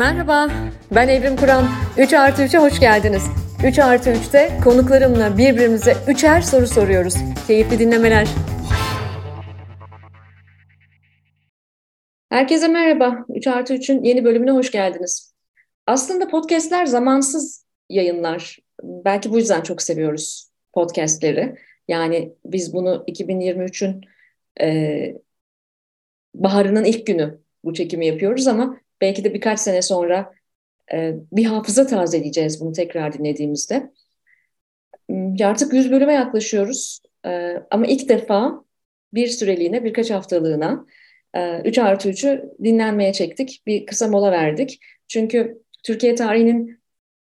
Merhaba, ben Evrim Kur'an. 3 artı 3'e hoş geldiniz. 3 artı 3'te konuklarımla birbirimize üçer soru soruyoruz. Keyifli dinlemeler. Herkese merhaba. 3 artı 3'ün yeni bölümüne hoş geldiniz. Aslında podcastler zamansız yayınlar. Belki bu yüzden çok seviyoruz podcastleri. Yani biz bunu 2023'ün e, baharının ilk günü bu çekimi yapıyoruz ama belki de birkaç sene sonra e, bir hafıza tazeleyeceğiz bunu tekrar dinlediğimizde. Hmm, artık 100 bölüme yaklaşıyoruz e, ama ilk defa bir süreliğine birkaç haftalığına 3 e, artı 3'ü dinlenmeye çektik. Bir kısa mola verdik. Çünkü Türkiye tarihinin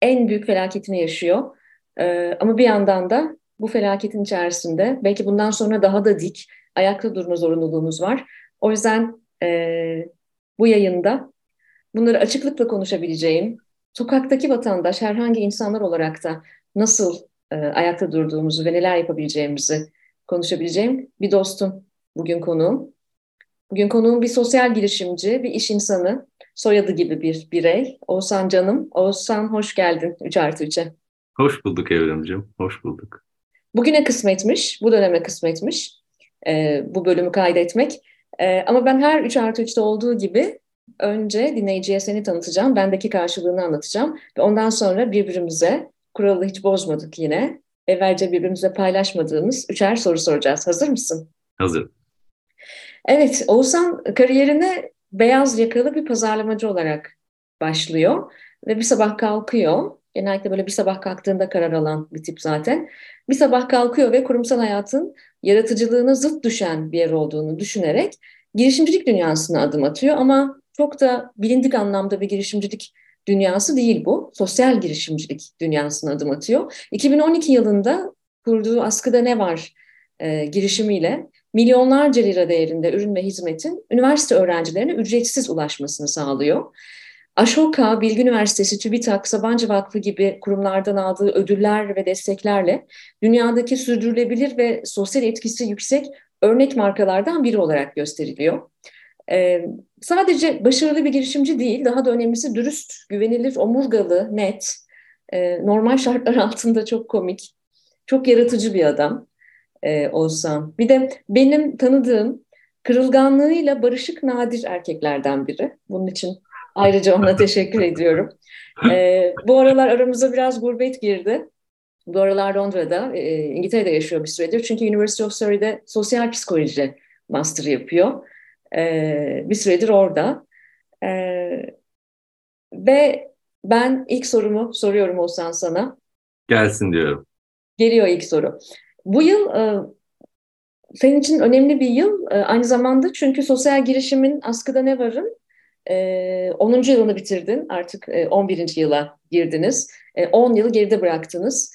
en büyük felaketini yaşıyor. E, ama bir yandan da bu felaketin içerisinde belki bundan sonra daha da dik ayakta durma zorunluluğumuz var. O yüzden e, bu yayında bunları açıklıkla konuşabileceğim, sokaktaki vatandaş herhangi insanlar olarak da nasıl e, ayakta durduğumuzu ve neler yapabileceğimizi konuşabileceğim bir dostum bugün konuğum. Bugün konuğum bir sosyal girişimci, bir iş insanı, soyadı gibi bir birey. Oğuzhan Canım. Oğuzhan hoş geldin 3 artı 3'e. Hoş bulduk Evrimcim, hoş bulduk. Bugüne kısmetmiş, bu döneme kısmetmiş e, bu bölümü kaydetmek. E, ama ben her 3 artı 3'te olduğu gibi önce dinleyiciye seni tanıtacağım. Bendeki karşılığını anlatacağım. Ve ondan sonra birbirimize, kuralı hiç bozmadık yine, evvelce birbirimize paylaşmadığımız üçer soru soracağız. Hazır mısın? Hazır. Evet, Oğuzhan kariyerine beyaz yakalı bir pazarlamacı olarak başlıyor. Ve bir sabah kalkıyor. Genellikle böyle bir sabah kalktığında karar alan bir tip zaten. Bir sabah kalkıyor ve kurumsal hayatın yaratıcılığına zıt düşen bir yer olduğunu düşünerek girişimcilik dünyasına adım atıyor ama çok da bilindik anlamda bir girişimcilik dünyası değil bu. Sosyal girişimcilik dünyasına adım atıyor. 2012 yılında kurduğu Askıda Ne Var e, girişimiyle milyonlarca lira değerinde ürün ve hizmetin üniversite öğrencilerine ücretsiz ulaşmasını sağlıyor. Ashoka, Bilgi Üniversitesi, TÜBİTAK, Sabancı Vakfı gibi kurumlardan aldığı ödüller ve desteklerle dünyadaki sürdürülebilir ve sosyal etkisi yüksek örnek markalardan biri olarak gösteriliyor. Ee, sadece başarılı bir girişimci değil, daha da önemlisi dürüst, güvenilir, omurgalı, net, e, normal şartlar altında çok komik, çok yaratıcı bir adam e, olsam. Bir de benim tanıdığım kırılganlığıyla barışık nadir erkeklerden biri. Bunun için ayrıca ona teşekkür ediyorum. E, bu aralar aramıza biraz gurbet girdi. Bu aralar Londra'da, e, İngiltere'de yaşıyor bir süredir. Çünkü University of Surrey'de sosyal psikoloji master yapıyor. E, bir süredir orada. E, ve ben ilk sorumu soruyorum Oğuzhan sana. Gelsin diyorum. Geliyor ilk soru. Bu yıl e, senin için önemli bir yıl e, aynı zamanda çünkü sosyal girişimin askıda ne varın e, 10. yılını bitirdin artık e, 11. yıla girdiniz. E, 10 yılı geride bıraktınız.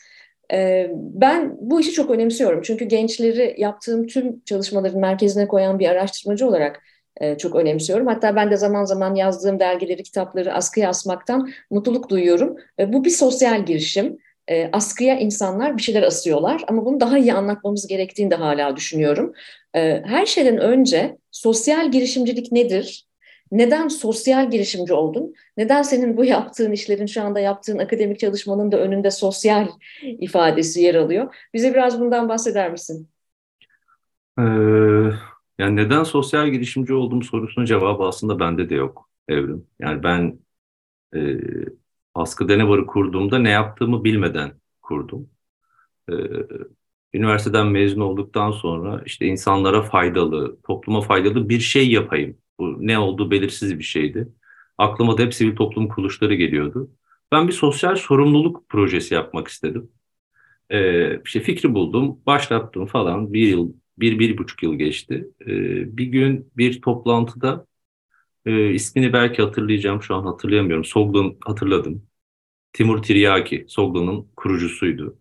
E, ben bu işi çok önemsiyorum çünkü gençleri yaptığım tüm çalışmaların merkezine koyan bir araştırmacı olarak e, çok önemsiyorum. Hatta ben de zaman zaman yazdığım dergileri, kitapları askıya asmaktan mutluluk duyuyorum. Bu bir sosyal girişim e, askıya insanlar bir şeyler asıyorlar ama bunu daha iyi anlatmamız gerektiğini de hala düşünüyorum. E, her şeyden önce sosyal girişimcilik nedir? Neden sosyal girişimci oldun? Neden senin bu yaptığın işlerin, şu anda yaptığın akademik çalışmanın da önünde sosyal ifadesi yer alıyor? Bize biraz bundan bahseder misin? Ee, yani neden sosyal girişimci oldum sorusunun cevabı aslında bende de yok Evrim. Yani ben e, Askı Denevar'ı kurduğumda ne yaptığımı bilmeden kurdum. Ee, üniversiteden mezun olduktan sonra işte insanlara faydalı, topluma faydalı bir şey yapayım. Bu ne olduğu belirsiz bir şeydi. Aklıma da hep sivil toplum kuruluşları geliyordu. Ben bir sosyal sorumluluk projesi yapmak istedim. Ee, işte fikri buldum, başlattım falan. Bir yıl, bir, bir buçuk yıl geçti. Ee, bir gün bir toplantıda e, ismini belki hatırlayacağım, şu an hatırlayamıyorum. Soglan hatırladım. Timur Tiryaki, Soglan'ın kurucusuydu.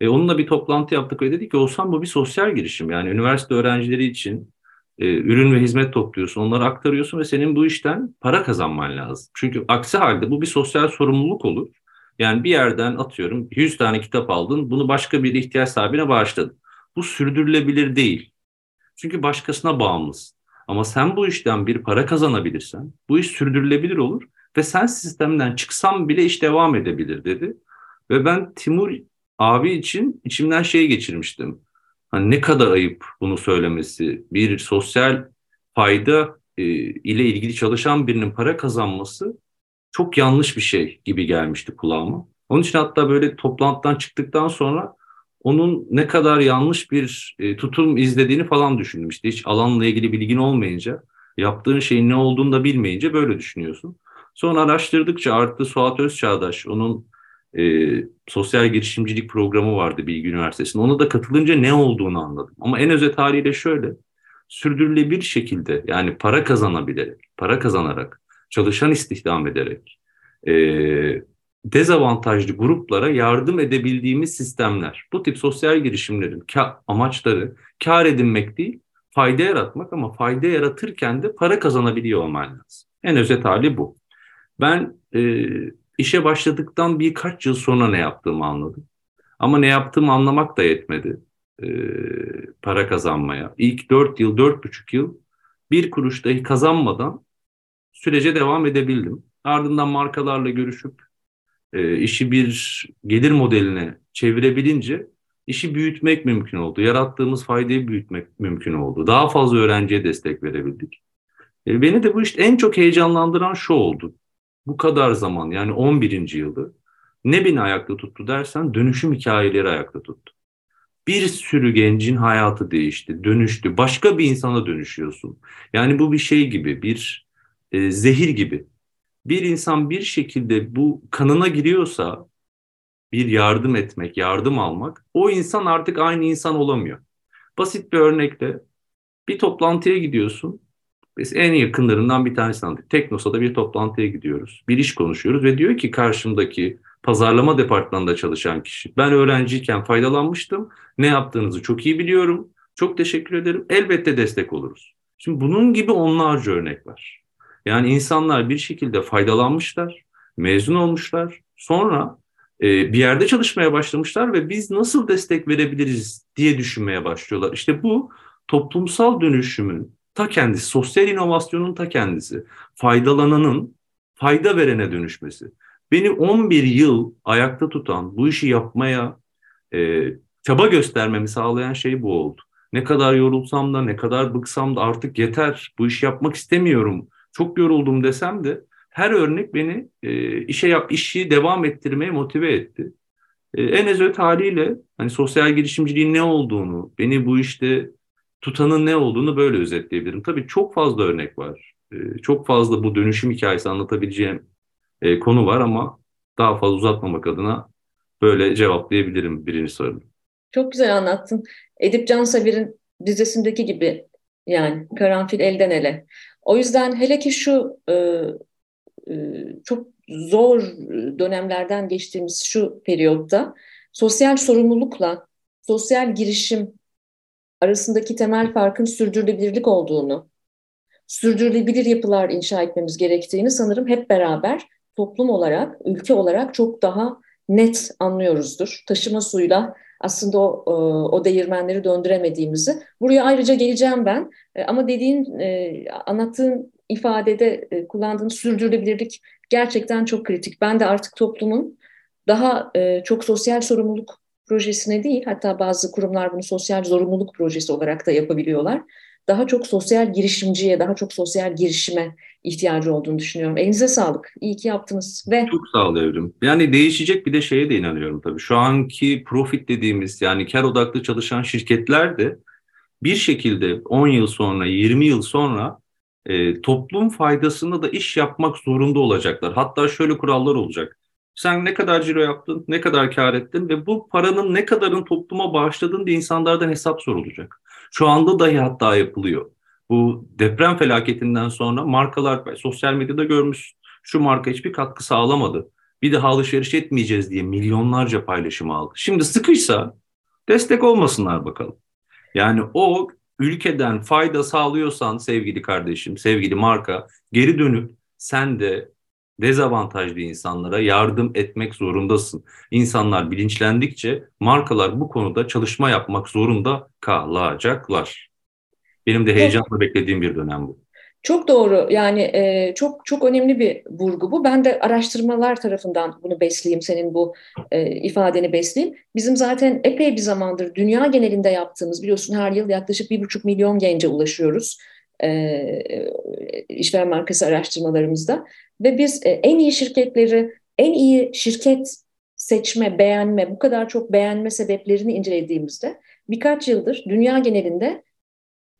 E, onunla bir toplantı yaptık ve dedik ki Olsan bu bir sosyal girişim. Yani üniversite öğrencileri için e, ürün ve hizmet topluyorsun, onları aktarıyorsun ve senin bu işten para kazanman lazım. Çünkü aksi halde bu bir sosyal sorumluluk olur. Yani bir yerden atıyorum 100 tane kitap aldın, bunu başka bir ihtiyaç sahibine bağışladın. Bu sürdürülebilir değil. Çünkü başkasına bağımlısın. Ama sen bu işten bir para kazanabilirsen bu iş sürdürülebilir olur ve sen sistemden çıksan bile iş devam edebilir dedi. Ve ben Timur abi için içimden şey geçirmiştim. Hani ne kadar ayıp bunu söylemesi. Bir sosyal fayda e, ile ilgili çalışan birinin para kazanması çok yanlış bir şey gibi gelmişti kulağıma. Onun için hatta böyle toplantıdan çıktıktan sonra onun ne kadar yanlış bir e, tutum izlediğini falan düşündüm. İşte hiç alanla ilgili bilgin olmayınca, yaptığın şeyin ne olduğunu da bilmeyince böyle düşünüyorsun. Sonra araştırdıkça arttı Suat Özçağdaş, onun e, sosyal girişimcilik programı vardı Bilgi Üniversitesi'nde. Ona da katılınca ne olduğunu anladım. Ama en özet haliyle şöyle, sürdürülebilir şekilde yani para kazanabilerek, para kazanarak, çalışan istihdam ederek, e, dezavantajlı gruplara yardım edebildiğimiz sistemler. Bu tip sosyal girişimlerin ka amaçları kar edinmek değil, fayda yaratmak ama fayda yaratırken de para kazanabiliyor olman lazım. En özet hali bu. Ben e, işe başladıktan birkaç yıl sonra ne yaptığımı anladım. Ama ne yaptığımı anlamak da yetmedi e, para kazanmaya. İlk dört yıl, dört buçuk yıl bir kuruş dahi kazanmadan sürece devam edebildim. Ardından markalarla görüşüp e, işi bir gelir modeline çevirebilince işi büyütmek mümkün oldu. Yarattığımız faydayı büyütmek mümkün oldu. Daha fazla öğrenciye destek verebildik. E, beni de bu işte en çok heyecanlandıran şu oldu. Bu kadar zaman yani 11. yılda ne beni ayakta tuttu dersen dönüşüm hikayeleri ayakta tuttu. Bir sürü gencin hayatı değişti, dönüştü. Başka bir insana dönüşüyorsun. Yani bu bir şey gibi, bir e, zehir gibi bir insan bir şekilde bu kanına giriyorsa bir yardım etmek, yardım almak o insan artık aynı insan olamıyor. Basit bir örnekle bir toplantıya gidiyorsun. Biz en yakınlarından bir tanesi anladık. Teknosa'da bir toplantıya gidiyoruz. Bir iş konuşuyoruz ve diyor ki karşımdaki pazarlama departmanında çalışan kişi. Ben öğrenciyken faydalanmıştım. Ne yaptığınızı çok iyi biliyorum. Çok teşekkür ederim. Elbette destek oluruz. Şimdi bunun gibi onlarca örnek var. Yani insanlar bir şekilde faydalanmışlar, mezun olmuşlar. Sonra e, bir yerde çalışmaya başlamışlar ve biz nasıl destek verebiliriz diye düşünmeye başlıyorlar. İşte bu toplumsal dönüşümün ta kendisi, sosyal inovasyonun ta kendisi, faydalananın fayda verene dönüşmesi. Beni 11 yıl ayakta tutan, bu işi yapmaya e, çaba göstermemi sağlayan şey bu oldu. Ne kadar yorulsam da, ne kadar bıksam da artık yeter, bu işi yapmak istemiyorum çok yoruldum desem de her örnek beni e, işe yap işi devam ettirmeye motive etti. E, en özet haliyle hani sosyal girişimciliğin ne olduğunu, beni bu işte tutanın ne olduğunu böyle özetleyebilirim. Tabii çok fazla örnek var. E, çok fazla bu dönüşüm hikayesi anlatabileceğim e, konu var ama daha fazla uzatmamak adına böyle cevaplayabilirim birinci sorunu. Çok güzel anlattın. Edip Cansever'in dizesindeki gibi yani karanfil elden ele. O yüzden hele ki şu e, e, çok zor dönemlerden geçtiğimiz şu periyotta sosyal sorumlulukla sosyal girişim arasındaki temel farkın sürdürülebilirlik olduğunu, sürdürülebilir yapılar inşa etmemiz gerektiğini sanırım hep beraber toplum olarak, ülke olarak çok daha net anlıyoruzdur. Taşıma suyla aslında o, e, o değirmenleri döndüremediğimizi. Buraya ayrıca geleceğim ben. E, ama dediğin, e, anlattığın ifadede kullandığın sürdürülebilirlik gerçekten çok kritik. Ben de artık toplumun daha çok sosyal sorumluluk projesine değil, hatta bazı kurumlar bunu sosyal zorunluluk projesi olarak da yapabiliyorlar. Daha çok sosyal girişimciye, daha çok sosyal girişime ihtiyacı olduğunu düşünüyorum. Elinize sağlık. İyi ki yaptınız. Ve... Çok sağ ol Evrim. Yani değişecek bir de şeye de inanıyorum tabii. Şu anki profit dediğimiz yani kar odaklı çalışan şirketler de bir şekilde 10 yıl sonra, 20 yıl sonra e, toplum faydasında da iş yapmak zorunda olacaklar. Hatta şöyle kurallar olacak. Sen ne kadar ciro yaptın, ne kadar kar ettin ve bu paranın ne kadarın topluma bağışladın diye insanlardan hesap sorulacak. Şu anda dahi hatta yapılıyor. Bu deprem felaketinden sonra markalar sosyal medyada görmüş şu marka hiçbir katkı sağlamadı. Bir daha alışveriş etmeyeceğiz diye milyonlarca paylaşım aldı. Şimdi sıkıysa destek olmasınlar bakalım. Yani o ülkeden fayda sağlıyorsan sevgili kardeşim, sevgili marka geri dönüp sen de dezavantajlı insanlara yardım etmek zorundasın. İnsanlar bilinçlendikçe markalar bu konuda çalışma yapmak zorunda kalacaklar. Benim de heyecanla beklediğim bir dönem bu. Çok doğru. Yani e, çok çok önemli bir vurgu bu. Ben de araştırmalar tarafından bunu besleyeyim, senin bu e, ifadeni besleyeyim. Bizim zaten epey bir zamandır dünya genelinde yaptığımız, biliyorsun her yıl yaklaşık bir buçuk milyon gence ulaşıyoruz e, işveren markası araştırmalarımızda. Ve biz e, en iyi şirketleri, en iyi şirket seçme, beğenme, bu kadar çok beğenme sebeplerini incelediğimizde birkaç yıldır dünya genelinde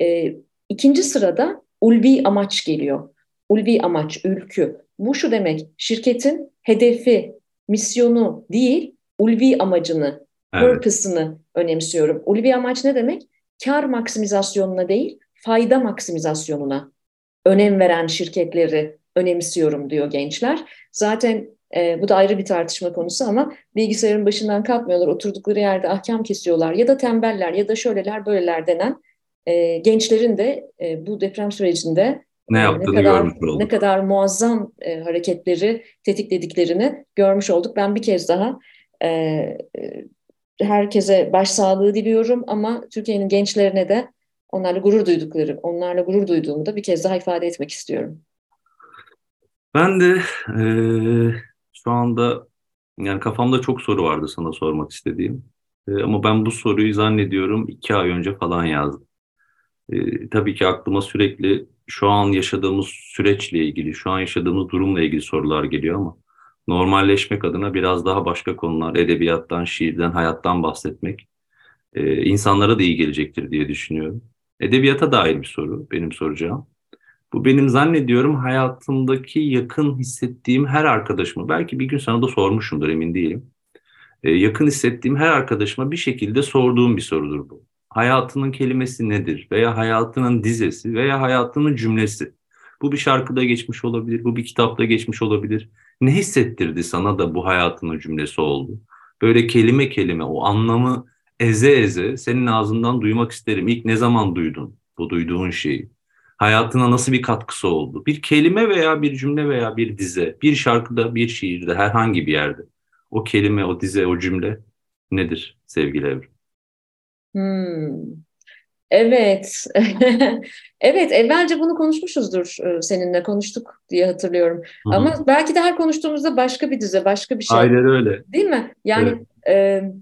e, ikinci sırada ulvi amaç geliyor. Ulvi amaç, ülkü. Bu şu demek, şirketin hedefi, misyonu değil, ulvi amacını, evet. purpose'ını önemsiyorum. Ulvi amaç ne demek? Kar maksimizasyonuna değil, fayda maksimizasyonuna önem veren şirketleri önemsiyorum diyor gençler. Zaten e, bu da ayrı bir tartışma konusu ama bilgisayarın başından kalkmıyorlar, oturdukları yerde ahkam kesiyorlar ya da tembeller ya da şöyleler böyleler denen e, gençlerin de e, bu deprem sürecinde ne, e, ne kadar ne kadar muazzam e, hareketleri tetiklediklerini görmüş olduk. Ben bir kez daha e, e, herkese başsağlığı diliyorum ama Türkiye'nin gençlerine de onlarla gurur duydukları, onlarla gurur duyduğumu da bir kez daha ifade etmek istiyorum. Ben de e, şu anda yani kafamda çok soru vardı sana sormak istediğim. E, ama ben bu soruyu zannediyorum iki ay önce falan yazdım. E, tabii ki aklıma sürekli şu an yaşadığımız süreçle ilgili, şu an yaşadığımız durumla ilgili sorular geliyor ama normalleşmek adına biraz daha başka konular, edebiyattan, şiirden, hayattan bahsetmek e, insanlara da iyi gelecektir diye düşünüyorum. Edebiyata dair bir soru benim soracağım. Bu benim zannediyorum hayatımdaki yakın hissettiğim her arkadaşıma, belki bir gün sana da sormuşumdur emin değilim. E, yakın hissettiğim her arkadaşıma bir şekilde sorduğum bir sorudur bu hayatının kelimesi nedir veya hayatının dizesi veya hayatının cümlesi. Bu bir şarkıda geçmiş olabilir, bu bir kitapta geçmiş olabilir. Ne hissettirdi sana da bu hayatının cümlesi oldu? Böyle kelime kelime o anlamı eze eze senin ağzından duymak isterim. İlk ne zaman duydun bu duyduğun şeyi? Hayatına nasıl bir katkısı oldu? Bir kelime veya bir cümle veya bir dize, bir şarkıda, bir şiirde, herhangi bir yerde. O kelime, o dize, o cümle nedir sevgili Evrim? Hmm. Evet. evet, evvelce bunu konuşmuşuzdur e, seninle konuştuk diye hatırlıyorum. Hı-hı. Ama belki de her konuştuğumuzda başka bir dize, başka bir şey. Aynen öyle. Değil mi? Yani evet. e,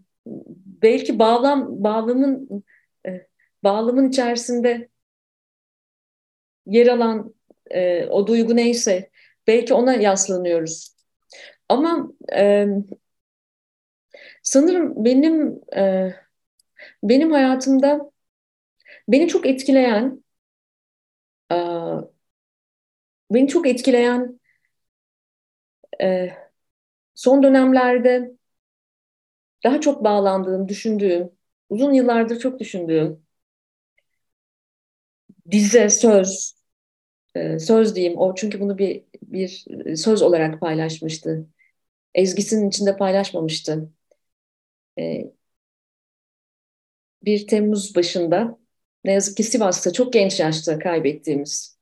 belki bağlam bağlamın e, bağlamın içerisinde yer alan e, o duygu neyse belki ona yaslanıyoruz. Ama e, sanırım benim e, benim hayatımda beni çok etkileyen beni çok etkileyen son dönemlerde daha çok bağlandığım, düşündüğüm, uzun yıllardır çok düşündüğüm dize, söz, söz diyeyim o çünkü bunu bir bir söz olarak paylaşmıştı. Ezgisinin içinde paylaşmamıştı. 1 Temmuz başında ne yazık ki Sivas'ta çok genç yaşta kaybettiğimiz,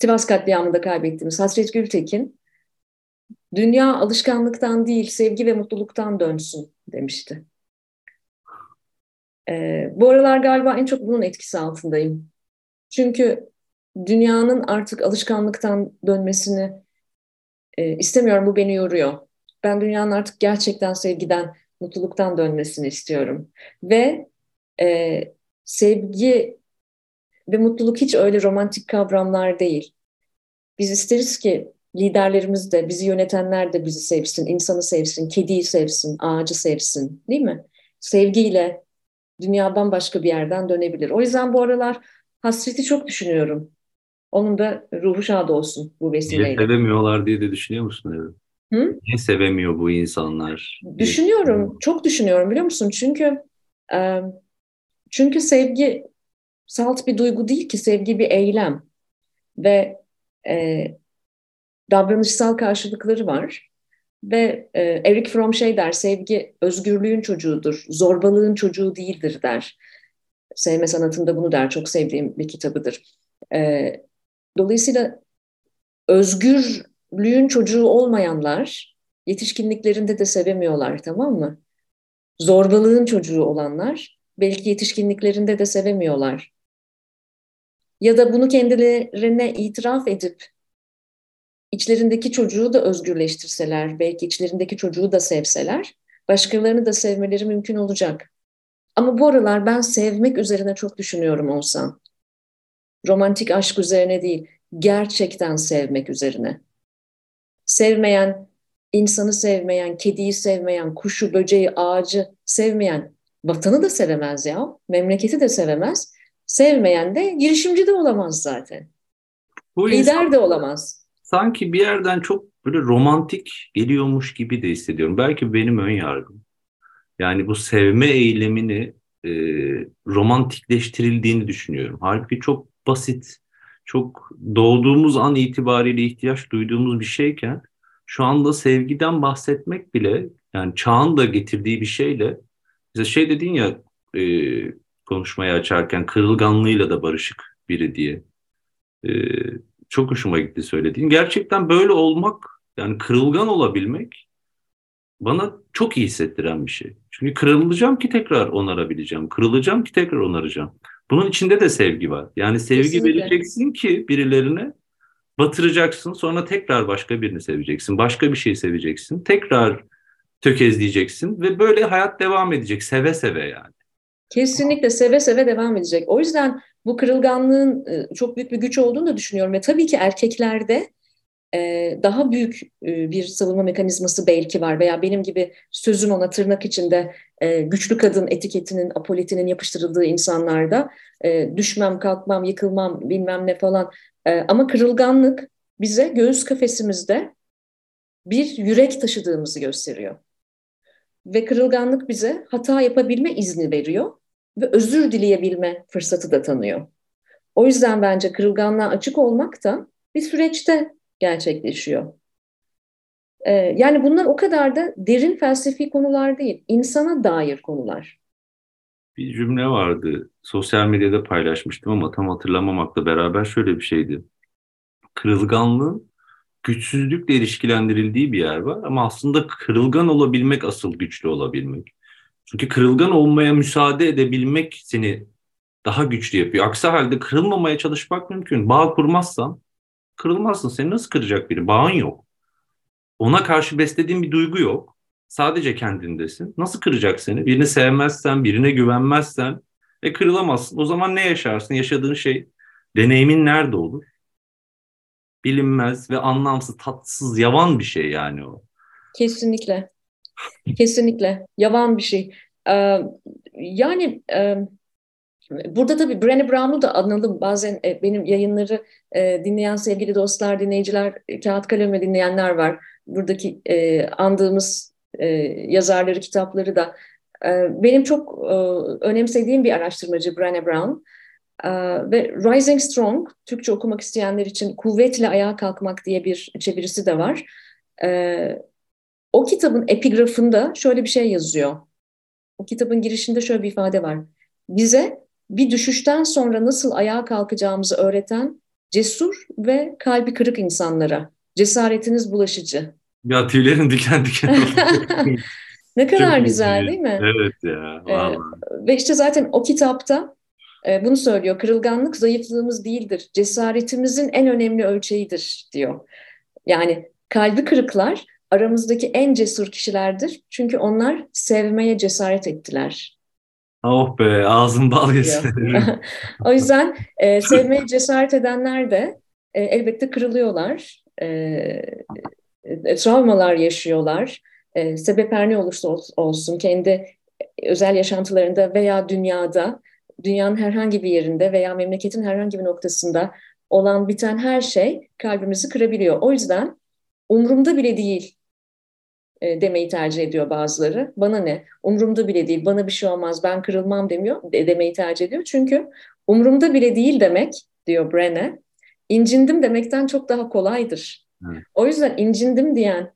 Sivas katliamında kaybettiğimiz Hasret Gültekin, dünya alışkanlıktan değil sevgi ve mutluluktan dönsün demişti. Ee, bu aralar galiba en çok bunun etkisi altındayım. Çünkü dünyanın artık alışkanlıktan dönmesini e, istemiyorum. Bu beni yoruyor. Ben dünyanın artık gerçekten sevgiden, mutluluktan dönmesini istiyorum. Ve e, sevgi ve mutluluk hiç öyle romantik kavramlar değil. Biz isteriz ki liderlerimiz de, bizi yönetenler de bizi sevsin, insanı sevsin, kediyi sevsin, ağacı sevsin değil mi? Sevgiyle dünya bambaşka bir yerden dönebilir. O yüzden bu aralar hasreti çok düşünüyorum. Onun da ruhu şad olsun bu vesileyle. Niye sevemiyorlar diye de düşünüyor musun? Evet. Hı? Niye sevemiyor bu insanlar? Düşünüyorum, çok düşünüyorum biliyor musun? Çünkü e, çünkü sevgi salt bir duygu değil ki, sevgi bir eylem. Ve e, davranışsal karşılıkları var. Ve e, Eric Fromm şey der, sevgi özgürlüğün çocuğudur, zorbalığın çocuğu değildir der. Sevme sanatında bunu der, çok sevdiğim bir kitabıdır. E, dolayısıyla özgürlüğün çocuğu olmayanlar yetişkinliklerinde de sevemiyorlar tamam mı? Zorbalığın çocuğu olanlar belki yetişkinliklerinde de sevemiyorlar. ya da bunu kendilerine itiraf edip içlerindeki çocuğu da özgürleştirseler, belki içlerindeki çocuğu da sevseler, başkalarını da sevmeleri mümkün olacak. Ama bu aralar ben sevmek üzerine çok düşünüyorum olsam. Romantik aşk üzerine değil, gerçekten sevmek üzerine. Sevmeyen, insanı sevmeyen, kediyi sevmeyen, kuşu, böceği, ağacı sevmeyen vatanı da sevemez ya. Memleketi de sevemez. Sevmeyen de girişimci de olamaz zaten. Bu Lider de olamaz. Sanki bir yerden çok böyle romantik geliyormuş gibi de hissediyorum. Belki benim ön yargım. Yani bu sevme eylemini e, romantikleştirildiğini düşünüyorum. Halbuki çok basit, çok doğduğumuz an itibariyle ihtiyaç duyduğumuz bir şeyken şu anda sevgiden bahsetmek bile yani çağın da getirdiği bir şeyle mesela şey dedin ya e, konuşmayı açarken kırılganlığıyla da barışık biri diye. E, çok hoşuma gitti söylediğin. Gerçekten böyle olmak yani kırılgan olabilmek bana çok iyi hissettiren bir şey. Çünkü kırılacağım ki tekrar onarabileceğim. Kırılacağım ki tekrar onaracağım. Bunun içinde de sevgi var. Yani sevgi Kesinlikle. vereceksin ki birilerine batıracaksın. Sonra tekrar başka birini seveceksin. Başka bir şey seveceksin. Tekrar tökezleyeceksin ve böyle hayat devam edecek seve seve yani. Kesinlikle seve seve devam edecek. O yüzden bu kırılganlığın e, çok büyük bir güç olduğunu da düşünüyorum ve tabii ki erkeklerde daha büyük bir savunma mekanizması belki var veya benim gibi sözüm ona tırnak içinde güçlü kadın etiketinin, apolitinin yapıştırıldığı insanlarda düşmem, kalkmam, yıkılmam bilmem ne falan ama kırılganlık bize göğüs kafesimizde bir yürek taşıdığımızı gösteriyor. Ve kırılganlık bize hata yapabilme izni veriyor ve özür dileyebilme fırsatı da tanıyor. O yüzden bence kırılganlığa açık olmak da bir süreçte gerçekleşiyor. Ee, yani bunlar o kadar da derin felsefi konular değil, insana dair konular. Bir cümle vardı, sosyal medyada paylaşmıştım ama tam hatırlamamakla beraber şöyle bir şeydi. Kırılganlığın güçsüzlükle ilişkilendirildiği bir yer var ama aslında kırılgan olabilmek asıl güçlü olabilmek. Çünkü kırılgan olmaya müsaade edebilmek seni daha güçlü yapıyor. Aksi halde kırılmamaya çalışmak mümkün. Bağ kurmazsan kırılmazsın. Seni nasıl kıracak biri? Bağın yok. Ona karşı beslediğin bir duygu yok. Sadece kendindesin. Nasıl kıracak seni? Birini sevmezsen, birine güvenmezsen ve kırılamazsın. O zaman ne yaşarsın? Yaşadığın şey deneyimin nerede olur? Bilinmez ve anlamsız, tatsız, yavan bir şey yani o. Kesinlikle. Kesinlikle. Yavan bir şey. Ee, yani e, burada tabii Brené Brown'u da analım. Bazen e, benim yayınları e, dinleyen sevgili dostlar, dinleyiciler, kağıt kaleme dinleyenler var. Buradaki e, andığımız yazarları, kitapları da. Benim çok önemsediğim bir araştırmacı Brené Brown. Ve Rising Strong, Türkçe okumak isteyenler için Kuvvetle Ayağa Kalkmak diye bir çevirisi de var. O kitabın epigrafında şöyle bir şey yazıyor. O kitabın girişinde şöyle bir ifade var. Bize bir düşüşten sonra nasıl ayağa kalkacağımızı öğreten cesur ve kalbi kırık insanlara. Cesaretiniz bulaşıcı. Ya tüylerim diken diken. ne kadar Çok güzel iyi. değil mi? Evet ya. Ee, ve işte zaten o kitapta e, bunu söylüyor. Kırılganlık zayıflığımız değildir. Cesaretimizin en önemli ölçeğidir diyor. Yani kalbi kırıklar aramızdaki en cesur kişilerdir. Çünkü onlar sevmeye cesaret ettiler. Oh be ağzım bal yesin. o yüzden e, sevmeye cesaret edenler de e, elbette kırılıyorlar. E, e, travmalar yaşıyorlar. E, sebep her ne olursa olsun kendi özel yaşantılarında veya dünyada, dünyanın herhangi bir yerinde veya memleketin herhangi bir noktasında olan biten her şey kalbimizi kırabiliyor. O yüzden umurumda bile değil e, demeyi tercih ediyor bazıları. Bana ne? Umurumda bile değil, bana bir şey olmaz, ben kırılmam demiyor, de, demeyi tercih ediyor. Çünkü umurumda bile değil demek, diyor Brené, incindim demekten çok daha kolaydır. Evet. O yüzden incindim diyen,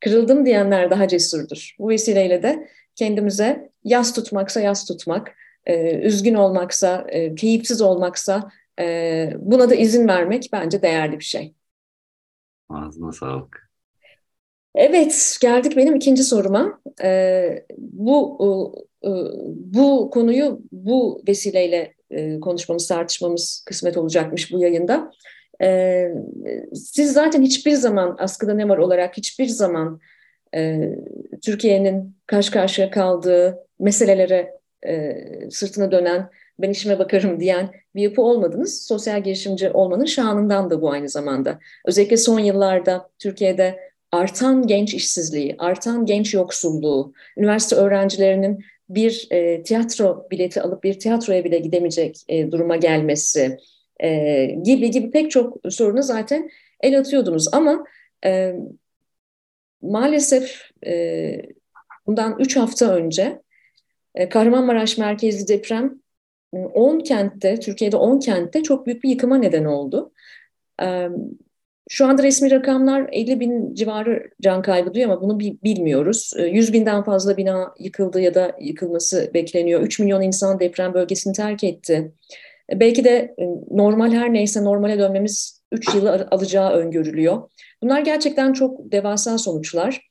kırıldım diyenler daha cesurdur. Bu vesileyle de kendimize yas tutmaksa yas tutmak, e, üzgün olmaksa, e, keyifsiz olmaksa e, buna da izin vermek bence değerli bir şey. Ağzına sağlık. Evet, geldik benim ikinci soruma. Ee, bu e, e, bu konuyu bu vesileyle e, konuşmamız, tartışmamız kısmet olacakmış bu yayında. E, siz zaten hiçbir zaman askıda ne var olarak hiçbir zaman Türkiye'nin karşı karşıya kaldığı meselelere sırtına dönen, ben işime bakarım diyen bir yapı olmadınız. Sosyal girişimci olmanın şanından da bu aynı zamanda. Özellikle son yıllarda Türkiye'de artan genç işsizliği, artan genç yoksulluğu, üniversite öğrencilerinin bir e, tiyatro bileti alıp bir tiyatroya bile gidemeyecek e, duruma gelmesi e, gibi gibi pek çok sorunu zaten el atıyordunuz. Ama e, maalesef e, bundan üç hafta önce e, Kahramanmaraş merkezli deprem 10 kentte, Türkiye'de 10 kentte çok büyük bir yıkıma neden oldu. E, şu anda resmi rakamlar 50 bin civarı can kaybı diyor ama bunu bilmiyoruz. 100 binden fazla bina yıkıldı ya da yıkılması bekleniyor. 3 milyon insan deprem bölgesini terk etti. Belki de normal her neyse normale dönmemiz 3 yılı alacağı öngörülüyor. Bunlar gerçekten çok devasa sonuçlar.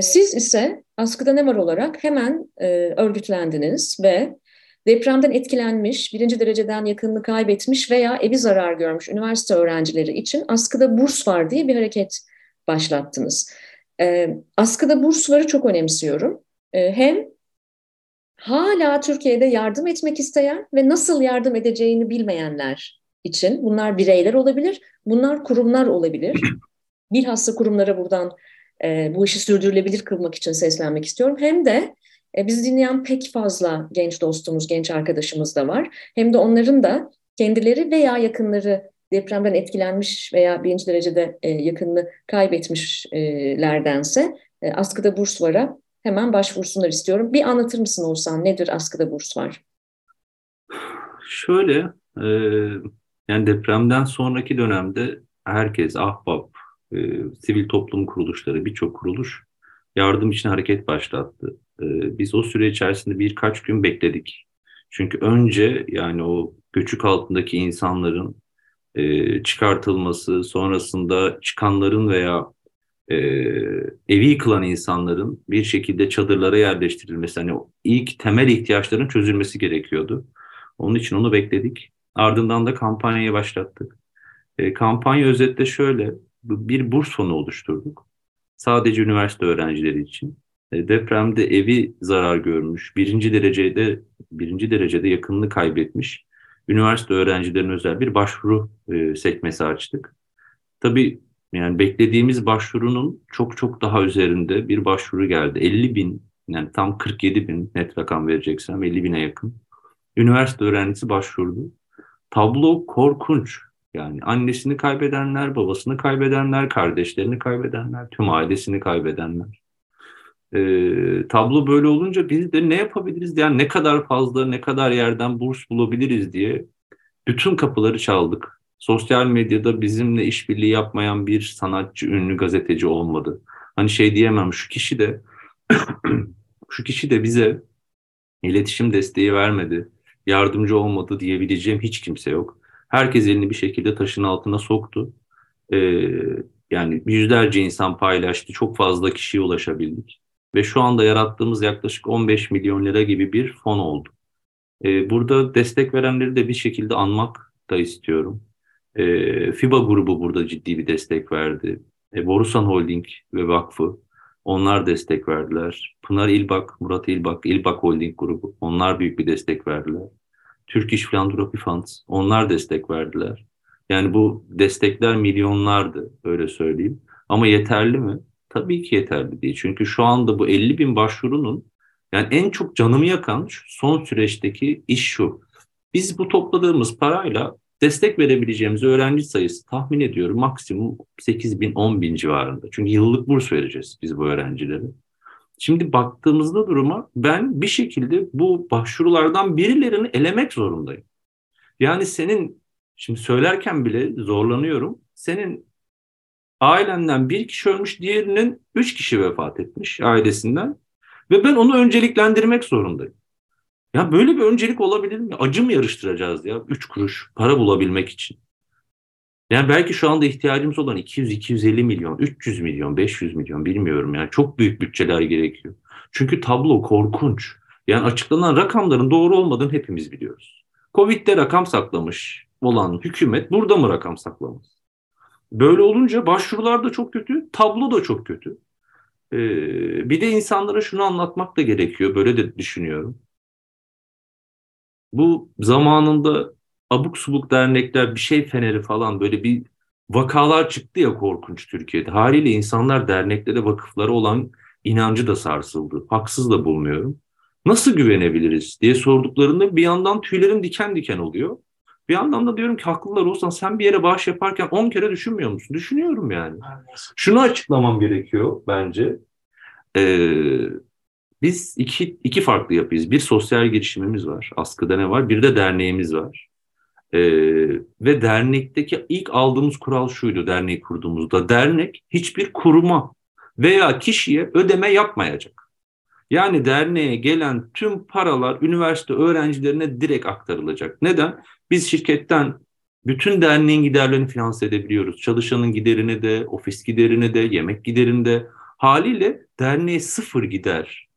Siz ise askıda ne var olarak hemen örgütlendiniz ve depremden etkilenmiş, birinci dereceden yakınını kaybetmiş veya evi zarar görmüş üniversite öğrencileri için askıda burs var diye bir hareket başlattınız. E, askıda burs varı çok önemsiyorum. E, hem hala Türkiye'de yardım etmek isteyen ve nasıl yardım edeceğini bilmeyenler için bunlar bireyler olabilir, bunlar kurumlar olabilir. Bilhassa kurumlara buradan e, bu işi sürdürülebilir kılmak için seslenmek istiyorum. Hem de e, bizi dinleyen pek fazla genç dostumuz, genç arkadaşımız da var. Hem de onların da kendileri veya yakınları depremden etkilenmiş veya birinci derecede e, yakınını kaybetmişlerdense e, askıda burs vara hemen başvursunlar istiyorum. Bir anlatır mısın olsan nedir askıda burs var? Şöyle, e, yani depremden sonraki dönemde herkes, ahbap, e, sivil toplum kuruluşları, birçok kuruluş yardım için hareket başlattı. Ee, biz o süre içerisinde birkaç gün bekledik. Çünkü önce yani o göçük altındaki insanların e, çıkartılması, sonrasında çıkanların veya e, evi yıkılan insanların bir şekilde çadırlara yerleştirilmesi, hani ilk temel ihtiyaçların çözülmesi gerekiyordu. Onun için onu bekledik. Ardından da kampanyayı başlattık. E, kampanya özetle şöyle, bir burs fonu oluşturduk. Sadece üniversite öğrencileri için. E, depremde evi zarar görmüş, birinci derecede birinci derecede yakınını kaybetmiş üniversite öğrencilerine özel bir başvuru e, sekmesi açtık. Tabii yani beklediğimiz başvurunun çok çok daha üzerinde bir başvuru geldi. 50 bin yani tam 47 bin net rakam vereceksem 50 bine yakın üniversite öğrencisi başvurdu. Tablo korkunç. Yani annesini kaybedenler, babasını kaybedenler, kardeşlerini kaybedenler, tüm ailesini kaybedenler. E, tablo böyle olunca biz de ne yapabiliriz yani ne kadar fazla ne kadar yerden burs bulabiliriz diye bütün kapıları çaldık. Sosyal medyada bizimle işbirliği yapmayan bir sanatçı, ünlü gazeteci olmadı. Hani şey diyemem şu kişi de şu kişi de bize iletişim desteği vermedi, yardımcı olmadı diyebileceğim hiç kimse yok. Herkes elini bir şekilde taşın altına soktu. Ee, yani yüzlerce insan paylaştı, çok fazla kişiye ulaşabildik ve şu anda yarattığımız yaklaşık 15 milyon lira gibi bir fon oldu. E, burada destek verenleri de bir şekilde anmak da istiyorum. E, FIBA grubu burada ciddi bir destek verdi. E, Borusan Holding ve Vakfı onlar destek verdiler. Pınar İlbak, Murat İlbak, İlbak Holding grubu onlar büyük bir destek verdiler. Türk İş Philanthropy Funds onlar destek verdiler. Yani bu destekler milyonlardı öyle söyleyeyim. Ama yeterli mi? Tabii ki yeterli değil. Çünkü şu anda bu 50 bin başvurunun yani en çok canımı yakan şu son süreçteki iş şu. Biz bu topladığımız parayla destek verebileceğimiz öğrenci sayısı tahmin ediyorum maksimum 8 bin 10 bin civarında. Çünkü yıllık burs vereceğiz biz bu öğrencilere. Şimdi baktığımızda duruma ben bir şekilde bu başvurulardan birilerini elemek zorundayım. Yani senin şimdi söylerken bile zorlanıyorum. Senin ailenden bir kişi ölmüş, diğerinin üç kişi vefat etmiş ailesinden. Ve ben onu önceliklendirmek zorundayım. Ya böyle bir öncelik olabilir mi? Acı mı yarıştıracağız ya? Üç kuruş para bulabilmek için. Yani belki şu anda ihtiyacımız olan 200-250 milyon, 300 milyon, 500 milyon bilmiyorum. Yani çok büyük bütçeler gerekiyor. Çünkü tablo korkunç. Yani açıklanan rakamların doğru olmadığını hepimiz biliyoruz. Covid'de rakam saklamış olan hükümet burada mı rakam saklamaz? Böyle olunca başvurular da çok kötü, tablo da çok kötü. Ee, bir de insanlara şunu anlatmak da gerekiyor, böyle de düşünüyorum. Bu zamanında abuk subuk dernekler, bir şey feneri falan böyle bir vakalar çıktı ya korkunç Türkiye'de. Haliyle insanlar derneklere, vakıflara olan inancı da sarsıldı. Haksız da bulmuyorum. Nasıl güvenebiliriz diye sorduklarında bir yandan tüylerim diken diken oluyor. Bir yandan da diyorum ki haklılar olsan sen bir yere bağış yaparken 10 kere düşünmüyor musun? Düşünüyorum yani. Şunu açıklamam gerekiyor bence. Ee, biz iki, iki farklı yapıyız. Bir sosyal girişimimiz var. Askıda ne var? Bir de derneğimiz var. Ee, ve dernekteki ilk aldığımız kural şuydu derneği kurduğumuzda. Dernek hiçbir kuruma veya kişiye ödeme yapmayacak. Yani derneğe gelen tüm paralar üniversite öğrencilerine direkt aktarılacak. Neden? Biz şirketten bütün derneğin giderlerini finanse edebiliyoruz. Çalışanın giderini de, ofis giderini de, yemek giderini de. Haliyle derneğe sıfır gider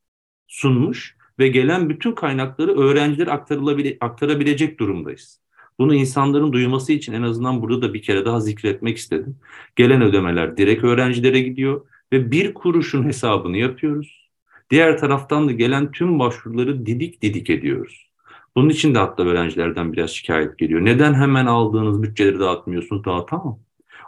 sunmuş ve gelen bütün kaynakları öğrencilere aktarabilecek durumdayız. Bunu insanların duyması için en azından burada da bir kere daha zikretmek istedim. Gelen ödemeler direkt öğrencilere gidiyor ve bir kuruşun hesabını yapıyoruz. Diğer taraftan da gelen tüm başvuruları didik didik ediyoruz. Bunun için de hatta öğrencilerden biraz şikayet geliyor. Neden hemen aldığınız bütçeleri dağıtmıyorsunuz? Dağıtamam.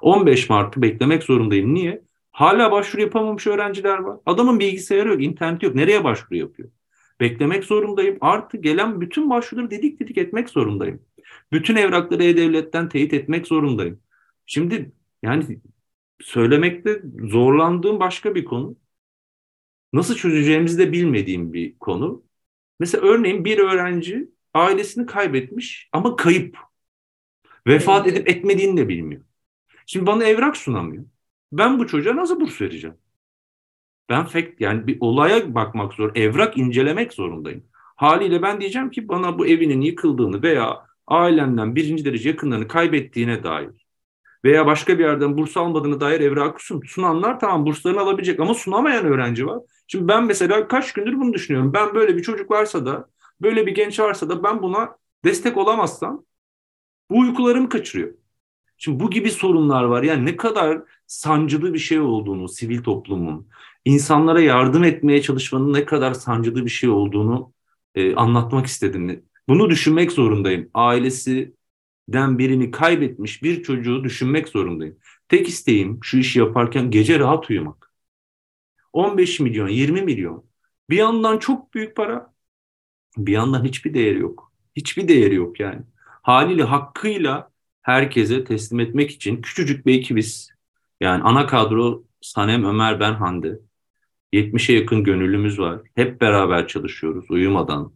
15 Mart'ı beklemek zorundayım. Niye? Hala başvuru yapamamış öğrenciler var. Adamın bilgisayarı yok, interneti yok. Nereye başvuru yapıyor? Beklemek zorundayım. Artı gelen bütün başvuruları didik didik etmek zorundayım. Bütün evrakları E-Devlet'ten teyit etmek zorundayım. Şimdi yani söylemekte zorlandığım başka bir konu. Nasıl çözeceğimizi de bilmediğim bir konu. Mesela örneğin bir öğrenci ailesini kaybetmiş ama kayıp. Vefat edip etmediğini de bilmiyor. Şimdi bana evrak sunamıyor. Ben bu çocuğa nasıl burs vereceğim? Ben fact yani bir olaya bakmak zor, evrak incelemek zorundayım. Haliyle ben diyeceğim ki bana bu evinin yıkıldığını veya ailenden birinci derece yakınlarını kaybettiğine dair veya başka bir yerden burs almadığını dair evrakı sun. Sunanlar tamam burslarını alabilecek ama sunamayan öğrenci var. Şimdi ben mesela kaç gündür bunu düşünüyorum. Ben böyle bir çocuk varsa da böyle bir genç varsa da ben buna destek olamazsam bu uykularımı kaçırıyor. Şimdi bu gibi sorunlar var. Yani ne kadar sancılı bir şey olduğunu sivil toplumun, insanlara yardım etmeye çalışmanın ne kadar sancılı bir şey olduğunu e, anlatmak istedim. Bunu düşünmek zorundayım. Ailesinden birini kaybetmiş bir çocuğu düşünmek zorundayım. Tek isteğim şu işi yaparken gece rahat uyumak. 15 milyon, 20 milyon. Bir yandan çok büyük para, bir yandan hiçbir değeri yok. Hiçbir değeri yok yani. Haliyle hakkıyla herkese teslim etmek için küçücük bir ekibiz. Yani ana kadro Sanem, Ömer, ben, Hande. 70'e yakın gönüllümüz var. Hep beraber çalışıyoruz uyumadan.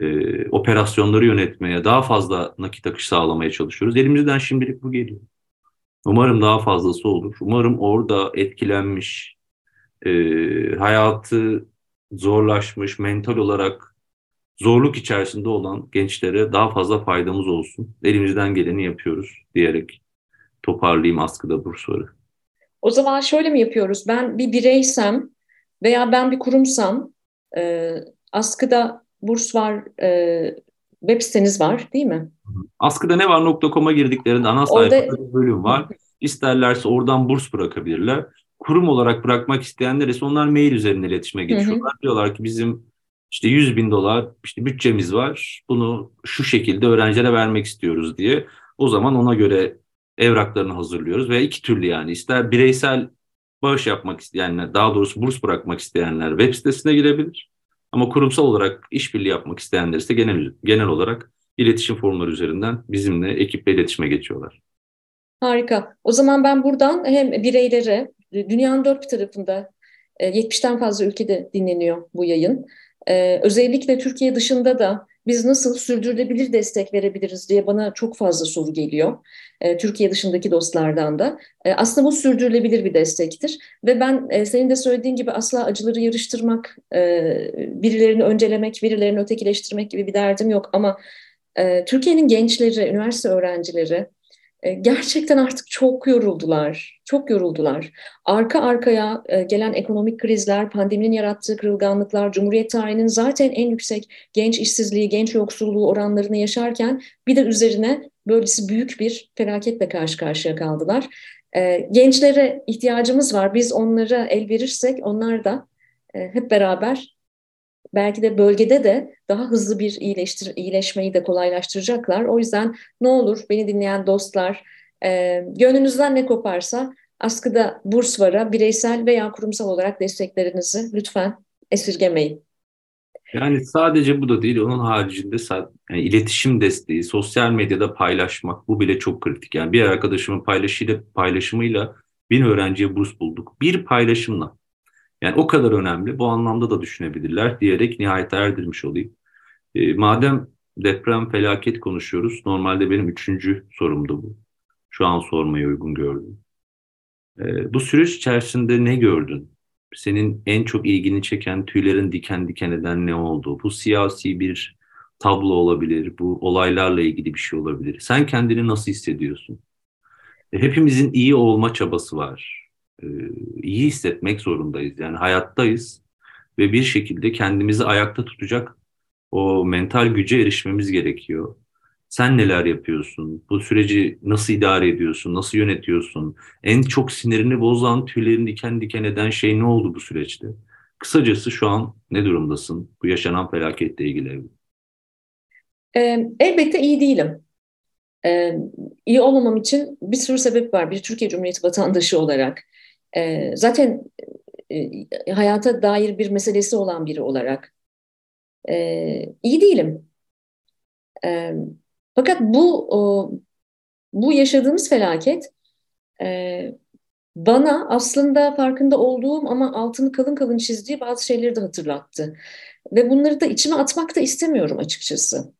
E, operasyonları yönetmeye, daha fazla nakit akış sağlamaya çalışıyoruz. Elimizden şimdilik bu geliyor. Umarım daha fazlası olur. Umarım orada etkilenmiş, e, hayatı zorlaşmış, mental olarak zorluk içerisinde olan gençlere daha fazla faydamız olsun. Elimizden geleni yapıyoruz diyerek toparlayayım askıda bursları. O zaman şöyle mi yapıyoruz? Ben bir bireysem veya ben bir kurumsam e, askıda burs var e, web siteniz var değil mi? Askıda ne var.com'a girdiklerinde ana sayfada bir bölüm var. İsterlerse oradan burs bırakabilirler. Kurum olarak bırakmak isteyenler ise onlar mail üzerinden iletişime geçiyorlar. Hı hı. Diyorlar ki bizim işte 100 bin dolar işte bütçemiz var. Bunu şu şekilde öğrencilere vermek istiyoruz diye. O zaman ona göre evraklarını hazırlıyoruz ve iki türlü yani ister bireysel bağış yapmak isteyenler, daha doğrusu burs bırakmak isteyenler web sitesine girebilir. Ama kurumsal olarak işbirliği yapmak isteyenler ise genel, genel olarak iletişim formları üzerinden bizimle ekiple iletişime geçiyorlar. Harika. O zaman ben buradan hem bireylere, dünyanın dört bir tarafında 70'ten e, fazla ülkede dinleniyor bu yayın. Ee, özellikle Türkiye dışında da biz nasıl sürdürülebilir destek verebiliriz diye bana çok fazla soru geliyor. Ee, Türkiye dışındaki dostlardan da. Ee, aslında bu sürdürülebilir bir destektir. Ve ben e, senin de söylediğin gibi asla acıları yarıştırmak, e, birilerini öncelemek, birilerini ötekileştirmek gibi bir derdim yok. Ama e, Türkiye'nin gençleri, üniversite öğrencileri e, gerçekten artık çok yoruldular. Çok yoruldular. Arka arkaya e, gelen ekonomik krizler, pandeminin yarattığı kırılganlıklar, Cumhuriyet tarihinin zaten en yüksek genç işsizliği, genç yoksulluğu oranlarını yaşarken bir de üzerine böylesi büyük bir felaketle karşı karşıya kaldılar. E, gençlere ihtiyacımız var. Biz onlara el verirsek onlar da hep beraber belki de bölgede de daha hızlı bir iyileştir, iyileşmeyi de kolaylaştıracaklar. O yüzden ne olur beni dinleyen dostlar, e, gönlünüzden ne koparsa askıda burs vara bireysel veya kurumsal olarak desteklerinizi lütfen esirgemeyin. Yani sadece bu da değil, onun haricinde yani iletişim desteği, sosyal medyada paylaşmak bu bile çok kritik. Yani bir arkadaşımın paylaşıyla, paylaşımıyla bin öğrenciye burs bulduk. Bir paylaşımla. Yani o kadar önemli. Bu anlamda da düşünebilirler diyerek nihayet erdirmiş olayım. E, madem deprem felaket konuşuyoruz. Normalde benim üçüncü sorumdu bu. Şu an sormaya uygun gördüm. E, bu süreç içerisinde ne gördün? Senin en çok ilgini çeken tüylerin diken diken eden ne oldu? Bu siyasi bir tablo olabilir. Bu olaylarla ilgili bir şey olabilir. Sen kendini nasıl hissediyorsun? E, hepimizin iyi olma çabası var e, iyi hissetmek zorundayız. Yani hayattayız ve bir şekilde kendimizi ayakta tutacak o mental güce erişmemiz gerekiyor. Sen neler yapıyorsun? Bu süreci nasıl idare ediyorsun? Nasıl yönetiyorsun? En çok sinirini bozan, tüylerini diken diken eden şey ne oldu bu süreçte? Kısacası şu an ne durumdasın bu yaşanan felaketle ilgili? Ee, elbette iyi değilim. Ee, iyi olmamam için bir sürü sebep var. Bir Türkiye Cumhuriyeti vatandaşı olarak. E, zaten e, hayata dair bir meselesi olan biri olarak e, iyi değilim. E, fakat bu o, bu yaşadığımız felaket e, bana aslında farkında olduğum ama altını kalın kalın çizdiği bazı şeyleri de hatırlattı. Ve bunları da içime atmak da istemiyorum açıkçası.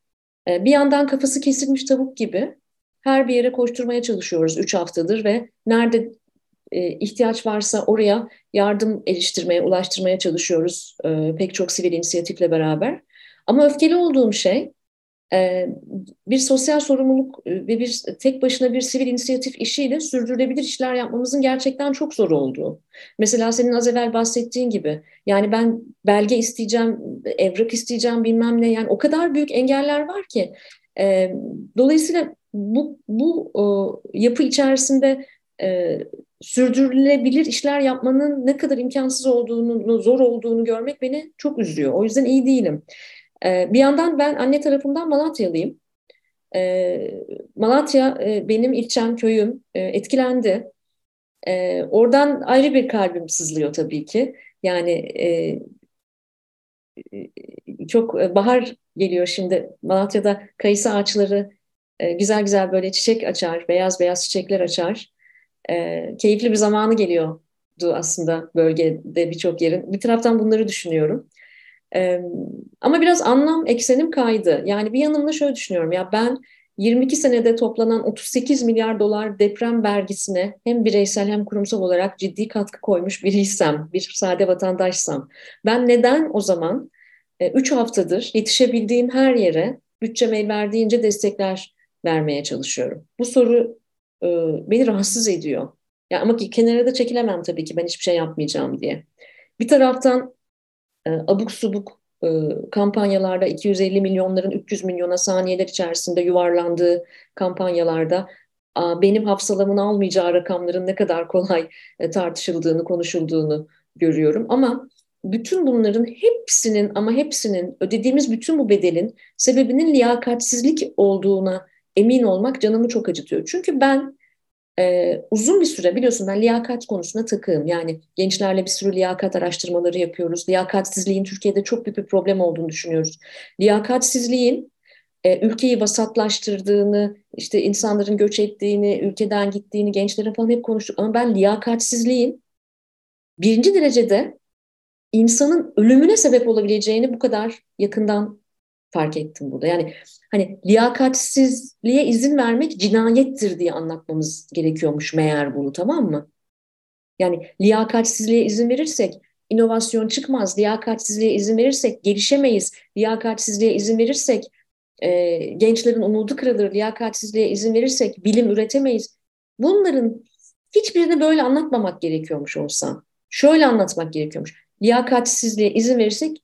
E, bir yandan kafası kesilmiş tavuk gibi her bir yere koşturmaya çalışıyoruz üç haftadır ve nerede e, ihtiyaç varsa oraya yardım eriştirmeye, ulaştırmaya çalışıyoruz e, pek çok sivil inisiyatifle beraber. Ama öfkeli olduğum şey e, bir sosyal sorumluluk e, ve bir tek başına bir sivil inisiyatif işiyle sürdürülebilir işler yapmamızın gerçekten çok zor olduğu. Mesela senin az evvel bahsettiğin gibi yani ben belge isteyeceğim, evrak isteyeceğim bilmem ne yani o kadar büyük engeller var ki. Dolayısıyla bu, bu yapı içerisinde e, sürdürülebilir işler yapmanın ne kadar imkansız olduğunu, zor olduğunu görmek beni çok üzüyor. O yüzden iyi değilim. E, bir yandan ben anne tarafından Malatyalıyım. E, Malatya e, benim ilçem, köyüm e, etkilendi. E, oradan ayrı bir kalbim sızlıyor tabii ki. Yani e, çok bahar geliyor şimdi. Malatya'da kayısı ağaçları e, güzel güzel böyle çiçek açar, beyaz beyaz çiçekler açar e, keyifli bir zamanı geliyordu aslında bölgede birçok yerin. Bir taraftan bunları düşünüyorum. E, ama biraz anlam eksenim kaydı. Yani bir yanımda şöyle düşünüyorum. Ya ben 22 senede toplanan 38 milyar dolar deprem vergisine hem bireysel hem kurumsal olarak ciddi katkı koymuş biriysem, bir sade vatandaşsam, ben neden o zaman 3 e, haftadır yetişebildiğim her yere bütçem el verdiğince destekler vermeye çalışıyorum? Bu soru e, beni rahatsız ediyor. Ya ama ki kenara da çekilemem tabii ki ben hiçbir şey yapmayacağım diye. Bir taraftan e, abuk subuk e, kampanyalarda 250 milyonların 300 milyona saniyeler içerisinde yuvarlandığı kampanyalarda a, benim hafsalamın almayacağı rakamların ne kadar kolay e, tartışıldığını, konuşulduğunu görüyorum. Ama bütün bunların hepsinin ama hepsinin ödediğimiz bütün bu bedelin sebebinin liyakatsizlik olduğuna emin olmak canımı çok acıtıyor. Çünkü ben e, uzun bir süre biliyorsun ben liyakat konusuna takığım. Yani gençlerle bir sürü liyakat araştırmaları yapıyoruz. Liyakatsizliğin Türkiye'de çok büyük bir problem olduğunu düşünüyoruz. Liyakatsizliğin e, ülkeyi vasatlaştırdığını, işte insanların göç ettiğini, ülkeden gittiğini, gençlerin falan hep konuştuk. Ama ben liyakatsizliğin birinci derecede insanın ölümüne sebep olabileceğini bu kadar yakından fark ettim burada. Yani hani liyakatsizliğe izin vermek cinayettir diye anlatmamız gerekiyormuş meğer bunu tamam mı? Yani liyakatsizliğe izin verirsek inovasyon çıkmaz. Liyakatsizliğe izin verirsek gelişemeyiz. Liyakatsizliğe izin verirsek e, gençlerin umudu kırılır, liyakatsizliğe izin verirsek bilim üretemeyiz. Bunların hiçbirini böyle anlatmamak gerekiyormuş olsa. Şöyle anlatmak gerekiyormuş. Liyakatsizliğe izin verirsek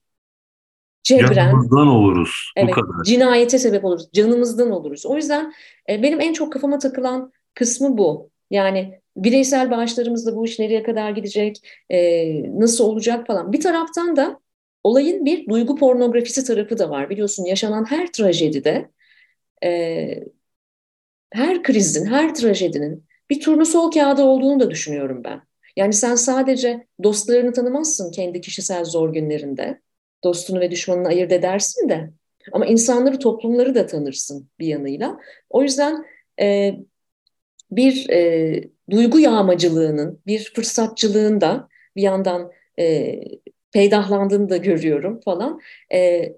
cebren. Canımızdan oluruz. Evet, bu kadar. Cinayete sebep oluruz. Canımızdan oluruz. O yüzden e, benim en çok kafama takılan kısmı bu. Yani bireysel bağışlarımızla bu iş nereye kadar gidecek, e, nasıl olacak falan. Bir taraftan da olayın bir duygu pornografisi tarafı da var. Biliyorsun yaşanan her trajedide, e, her krizin, her trajedinin bir turnusol kağıdı olduğunu da düşünüyorum ben. Yani sen sadece dostlarını tanımazsın kendi kişisel zor günlerinde. Dostunu ve düşmanını ayırt edersin de. Ama insanları, toplumları da tanırsın bir yanıyla. O yüzden e, bir e, duygu yağmacılığının, bir fırsatçılığın da bir yandan e, peydahlandığını da görüyorum falan. E,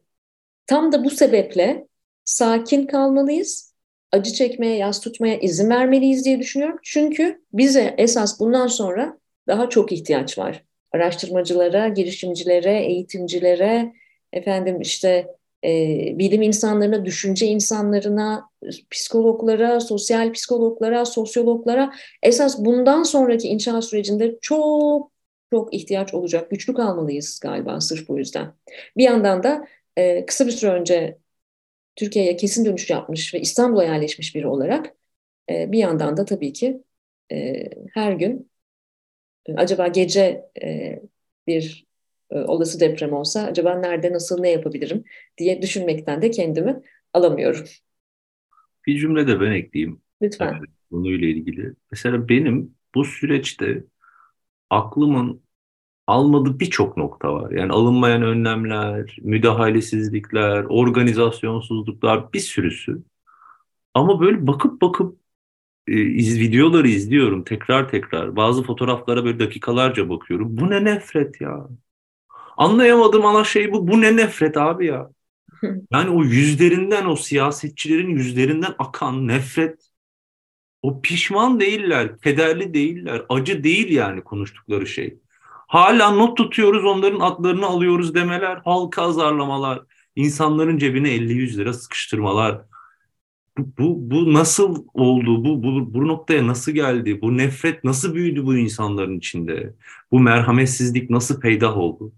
tam da bu sebeple sakin kalmalıyız, acı çekmeye, yas tutmaya izin vermeliyiz diye düşünüyorum. Çünkü bize esas bundan sonra daha çok ihtiyaç var. Araştırmacılara, girişimcilere, eğitimcilere, efendim işte e, bilim insanlarına, düşünce insanlarına, psikologlara, sosyal psikologlara, sosyologlara esas bundan sonraki inşaat sürecinde çok çok ihtiyaç olacak. Güçlü kalmalıyız galiba sırf bu yüzden. Bir yandan da e, kısa bir süre önce Türkiye'ye kesin dönüş yapmış ve İstanbul'a yerleşmiş biri olarak e, bir yandan da tabii ki e, her gün acaba gece e, bir e, olası deprem olsa acaba nerede nasıl ne yapabilirim diye düşünmekten de kendimi alamıyorum. Bir cümle de ben ekleyeyim. Lütfen. Evet, konuyla ilgili. Mesela benim bu süreçte aklımın almadığı birçok nokta var. Yani alınmayan önlemler, müdahalesizlikler, organizasyonsuzluklar bir sürüsü. Ama böyle bakıp bakıp e, iz, videoları izliyorum tekrar tekrar. Bazı fotoğraflara böyle dakikalarca bakıyorum. Bu ne nefret ya. Anlayamadığım ana şey bu. Bu ne nefret abi ya. Yani o yüzlerinden, o siyasetçilerin yüzlerinden akan nefret. O pişman değiller, kederli değiller, acı değil yani konuştukları şey. Hala not tutuyoruz, onların adlarını alıyoruz demeler, halka azarlamalar, insanların cebine 50-100 lira sıkıştırmalar. Bu, bu, nasıl oldu? Bu, bu, bu noktaya nasıl geldi? Bu nefret nasıl büyüdü bu insanların içinde? Bu merhametsizlik nasıl peydah oldu?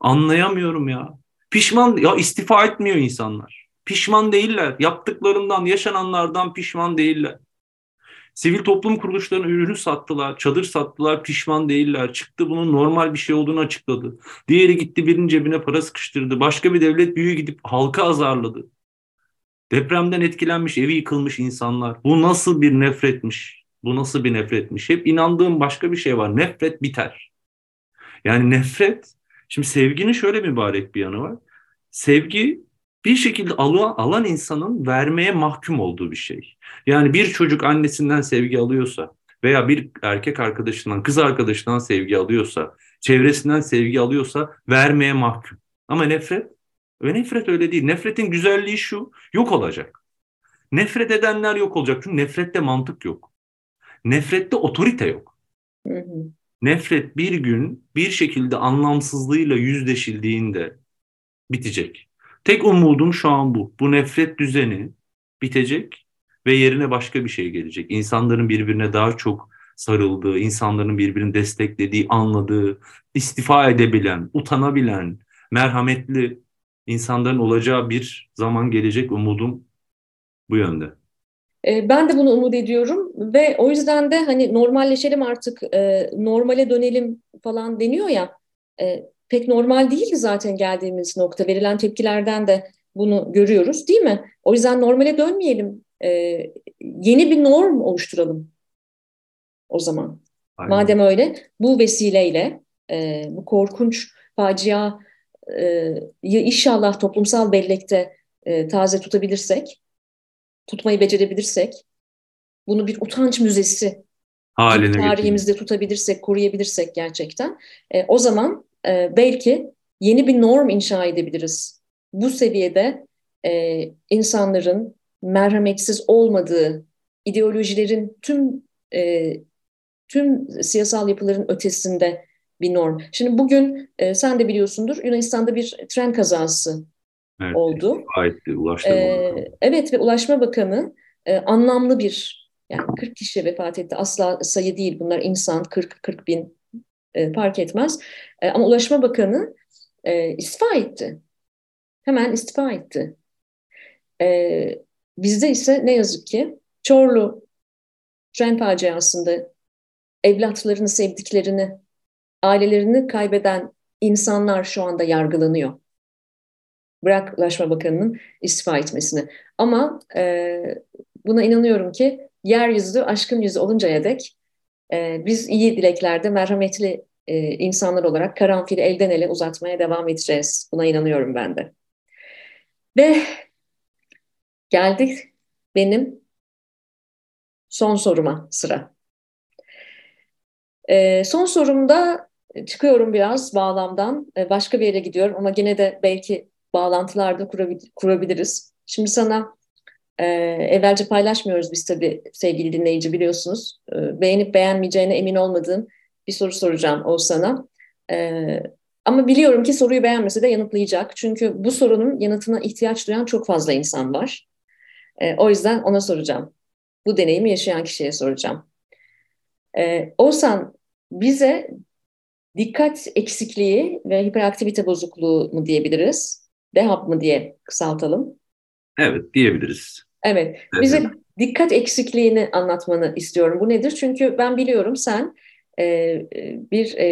Anlayamıyorum ya. Pişman ya istifa etmiyor insanlar. Pişman değiller. Yaptıklarından, yaşananlardan pişman değiller. Sivil toplum kuruluşlarının ürünü sattılar, çadır sattılar, pişman değiller. Çıktı bunun normal bir şey olduğunu açıkladı. Diğeri gitti birinin cebine para sıkıştırdı. Başka bir devlet büyüğü gidip halka azarladı. Depremden etkilenmiş, evi yıkılmış insanlar. Bu nasıl bir nefretmiş? Bu nasıl bir nefretmiş? Hep inandığım başka bir şey var. Nefret biter. Yani nefret Şimdi sevginin şöyle mübarek bir yanı var. Sevgi bir şekilde alan, insanın vermeye mahkum olduğu bir şey. Yani bir çocuk annesinden sevgi alıyorsa veya bir erkek arkadaşından, kız arkadaşından sevgi alıyorsa, çevresinden sevgi alıyorsa vermeye mahkum. Ama nefret, ve nefret öyle değil. Nefretin güzelliği şu, yok olacak. Nefret edenler yok olacak. Çünkü nefrette mantık yok. Nefrette otorite yok. Hı hı nefret bir gün bir şekilde anlamsızlığıyla yüzleşildiğinde bitecek. Tek umudum şu an bu. Bu nefret düzeni bitecek ve yerine başka bir şey gelecek. İnsanların birbirine daha çok sarıldığı, insanların birbirini desteklediği, anladığı, istifa edebilen, utanabilen, merhametli insanların olacağı bir zaman gelecek umudum bu yönde. E, ben de bunu umut ediyorum ve o yüzden de hani normalleşelim artık, e, normale dönelim falan deniyor ya. E, pek normal değildi zaten geldiğimiz nokta. Verilen tepkilerden de bunu görüyoruz değil mi? O yüzden normale dönmeyelim. E, yeni bir norm oluşturalım o zaman. Aynen. Madem öyle bu vesileyle e, bu korkunç facia e, inşallah toplumsal bellekte e, taze tutabilirsek tutmayı becerebilirsek, bunu bir utanç müzesi haline tarihimizde getirdim. tutabilirsek, koruyabilirsek gerçekten, e, o zaman e, belki yeni bir norm inşa edebiliriz. Bu seviyede e, insanların merhametsiz olmadığı, ideolojilerin tüm e, tüm siyasal yapıların ötesinde bir norm. Şimdi bugün e, sen de biliyorsundur Yunanistan'da bir tren kazası evet, oldu. Etti, Ulaştırma ee, Evet ve Ulaşma Bakanı e, anlamlı bir yani 40 kişi vefat etti. Asla sayı değil bunlar insan 40-40 bin e, fark etmez. E, ama Ulaşma Bakanı e, istifa etti. Hemen istifa etti. E, bizde ise ne yazık ki Çorlu tren faciasında evlatlarını, sevdiklerini, ailelerini kaybeden insanlar şu anda yargılanıyor. Bırak Ulaşma Bakanı'nın istifa etmesini. Ama e, buna inanıyorum ki yeryüzü aşkın yüzü oluncaya dek e, biz iyi dileklerde merhametli e, insanlar olarak karanfili elden ele uzatmaya devam edeceğiz. Buna inanıyorum ben de. Ve geldik benim son soruma sıra. E, son sorumda çıkıyorum biraz bağlamdan. E, başka bir yere gidiyorum ama yine de belki bağlantılarda kurabiliriz. Şimdi sana e, evvelce paylaşmıyoruz biz tabii sevgili dinleyici biliyorsunuz. E, beğenip beğenmeyeceğine emin olmadığım bir soru soracağım Oğuzhan'a. E, ama biliyorum ki soruyu beğenmese de yanıtlayacak. Çünkü bu sorunun yanıtına ihtiyaç duyan çok fazla insan var. E, o yüzden ona soracağım. Bu deneyimi yaşayan kişiye soracağım. E, Oğuzhan bize dikkat eksikliği ve hiperaktivite bozukluğu mu diyebiliriz? DEHAP mı diye kısaltalım? Evet diyebiliriz. Evet. Bize dikkat eksikliğini anlatmanı istiyorum. Bu nedir? Çünkü ben biliyorum sen e, bir e,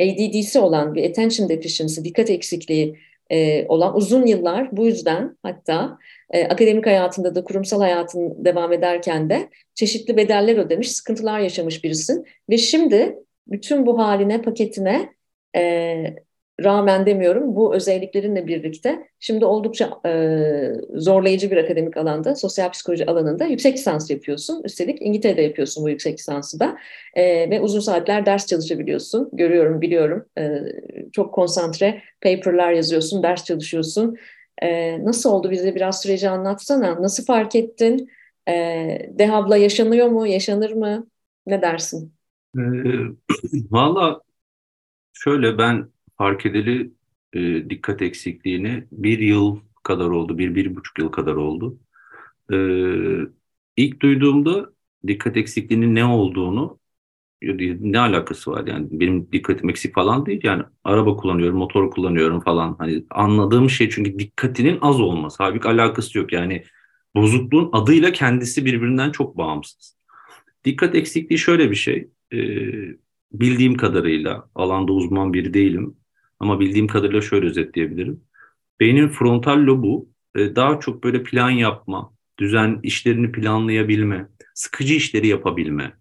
ADD'si olan bir attention deficiency, dikkat eksikliği e, olan uzun yıllar bu yüzden hatta e, akademik hayatında da kurumsal hayatın devam ederken de çeşitli bedeller ödemiş, sıkıntılar yaşamış birisin. Ve şimdi bütün bu haline, paketine e, rağmen demiyorum bu özelliklerinle birlikte şimdi oldukça e, zorlayıcı bir akademik alanda, sosyal psikoloji alanında yüksek lisans yapıyorsun. Üstelik İngiltere'de yapıyorsun bu yüksek lisansı da e, ve uzun saatler ders çalışabiliyorsun. Görüyorum, biliyorum. E, çok konsantre paperlar yazıyorsun, ders çalışıyorsun. E, nasıl oldu bize biraz süreci anlatsana. Nasıl fark ettin? E, dehabla yaşanıyor mu, yaşanır mı? Ne dersin? E, Valla şöyle ben fark edeli e, dikkat eksikliğini bir yıl kadar oldu, bir, bir buçuk yıl kadar oldu. E, ilk duyduğumda dikkat eksikliğinin ne olduğunu, ne alakası var yani benim dikkatim eksik falan değil yani araba kullanıyorum, motor kullanıyorum falan. Hani anladığım şey çünkü dikkatinin az olması. Halbuki alakası yok yani bozukluğun adıyla kendisi birbirinden çok bağımsız. Dikkat eksikliği şöyle bir şey. E, bildiğim kadarıyla alanda uzman biri değilim. Ama bildiğim kadarıyla şöyle özetleyebilirim. Beynin frontal lobu e, daha çok böyle plan yapma, düzen işlerini planlayabilme, sıkıcı işleri yapabilme,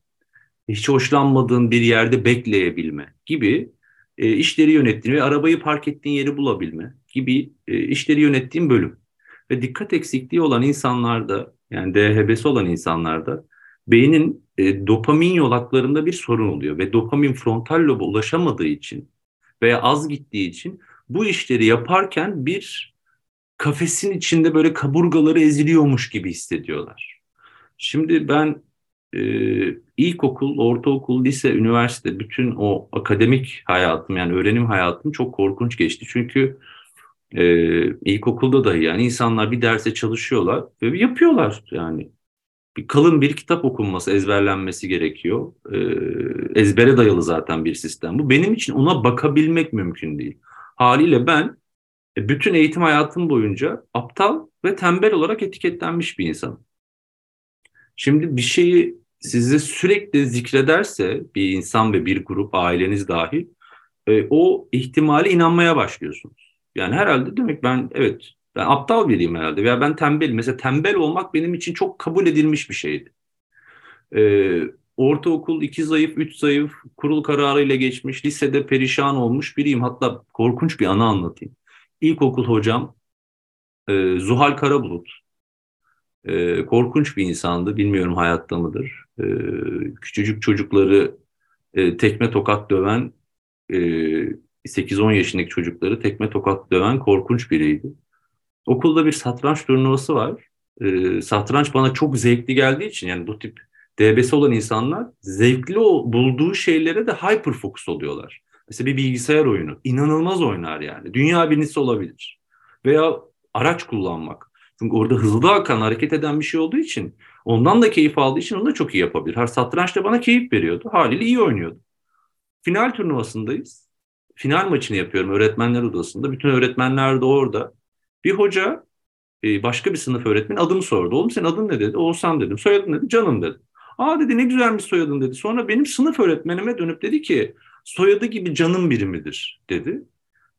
hiç hoşlanmadığın bir yerde bekleyebilme gibi e, işleri yönettiğin ve arabayı park ettiğin yeri bulabilme gibi e, işleri yönettiğin bölüm. Ve dikkat eksikliği olan insanlarda yani DHB'si olan insanlarda beynin e, dopamin yolaklarında bir sorun oluyor ve dopamin frontal loba ulaşamadığı için veya az gittiği için bu işleri yaparken bir kafesin içinde böyle kaburgaları eziliyormuş gibi hissediyorlar. Şimdi ben e, ilkokul, ortaokul, lise, üniversite bütün o akademik hayatım yani öğrenim hayatım çok korkunç geçti. Çünkü e, ilkokulda dahi yani insanlar bir derse çalışıyorlar ve yapıyorlar yani bir kalın bir kitap okunması, ezberlenmesi gerekiyor. Ee, ezbere dayalı zaten bir sistem. Bu benim için ona bakabilmek mümkün değil. Haliyle ben e, bütün eğitim hayatım boyunca aptal ve tembel olarak etiketlenmiş bir insanım. Şimdi bir şeyi size sürekli zikrederse bir insan ve bir grup, aileniz dahil, e, o ihtimali inanmaya başlıyorsunuz. Yani herhalde demek ben evet ben aptal biriyim herhalde veya ben tembelim. Mesela tembel olmak benim için çok kabul edilmiş bir şeydi. Ee, ortaokul iki zayıf, üç zayıf, kurul kararıyla geçmiş, lisede perişan olmuş biriyim. Hatta korkunç bir anı anlatayım. İlkokul hocam e, Zuhal Karabulut. E, korkunç bir insandı. Bilmiyorum hayatta mıdır. E, küçücük çocukları e, tekme tokat döven, e, 8-10 yaşındaki çocukları tekme tokat döven korkunç biriydi. Okulda bir satranç turnuvası var. E, satranç bana çok zevkli geldiği için yani bu tip DB'si olan insanlar zevkli o, bulduğu şeylere de hyper fokus oluyorlar. Mesela bir bilgisayar oyunu inanılmaz oynar yani. Dünya birincisi olabilir. Veya araç kullanmak. Çünkü orada hızlı akan, hareket eden bir şey olduğu için ondan da keyif aldığı için onu da çok iyi yapabilir. Her satranç da bana keyif veriyordu. Haliyle iyi oynuyordu. Final turnuvasındayız. Final maçını yapıyorum öğretmenler odasında. Bütün öğretmenler de orada. Bir hoca e, başka bir sınıf öğretmeni adımı sordu. Oğlum senin adın ne dedi? Oğuzhan dedim. Soyadın dedi? Canım dedi. Aa dedi ne güzelmiş soyadın dedi. Sonra benim sınıf öğretmenime dönüp dedi ki soyadı gibi canım biri midir dedi.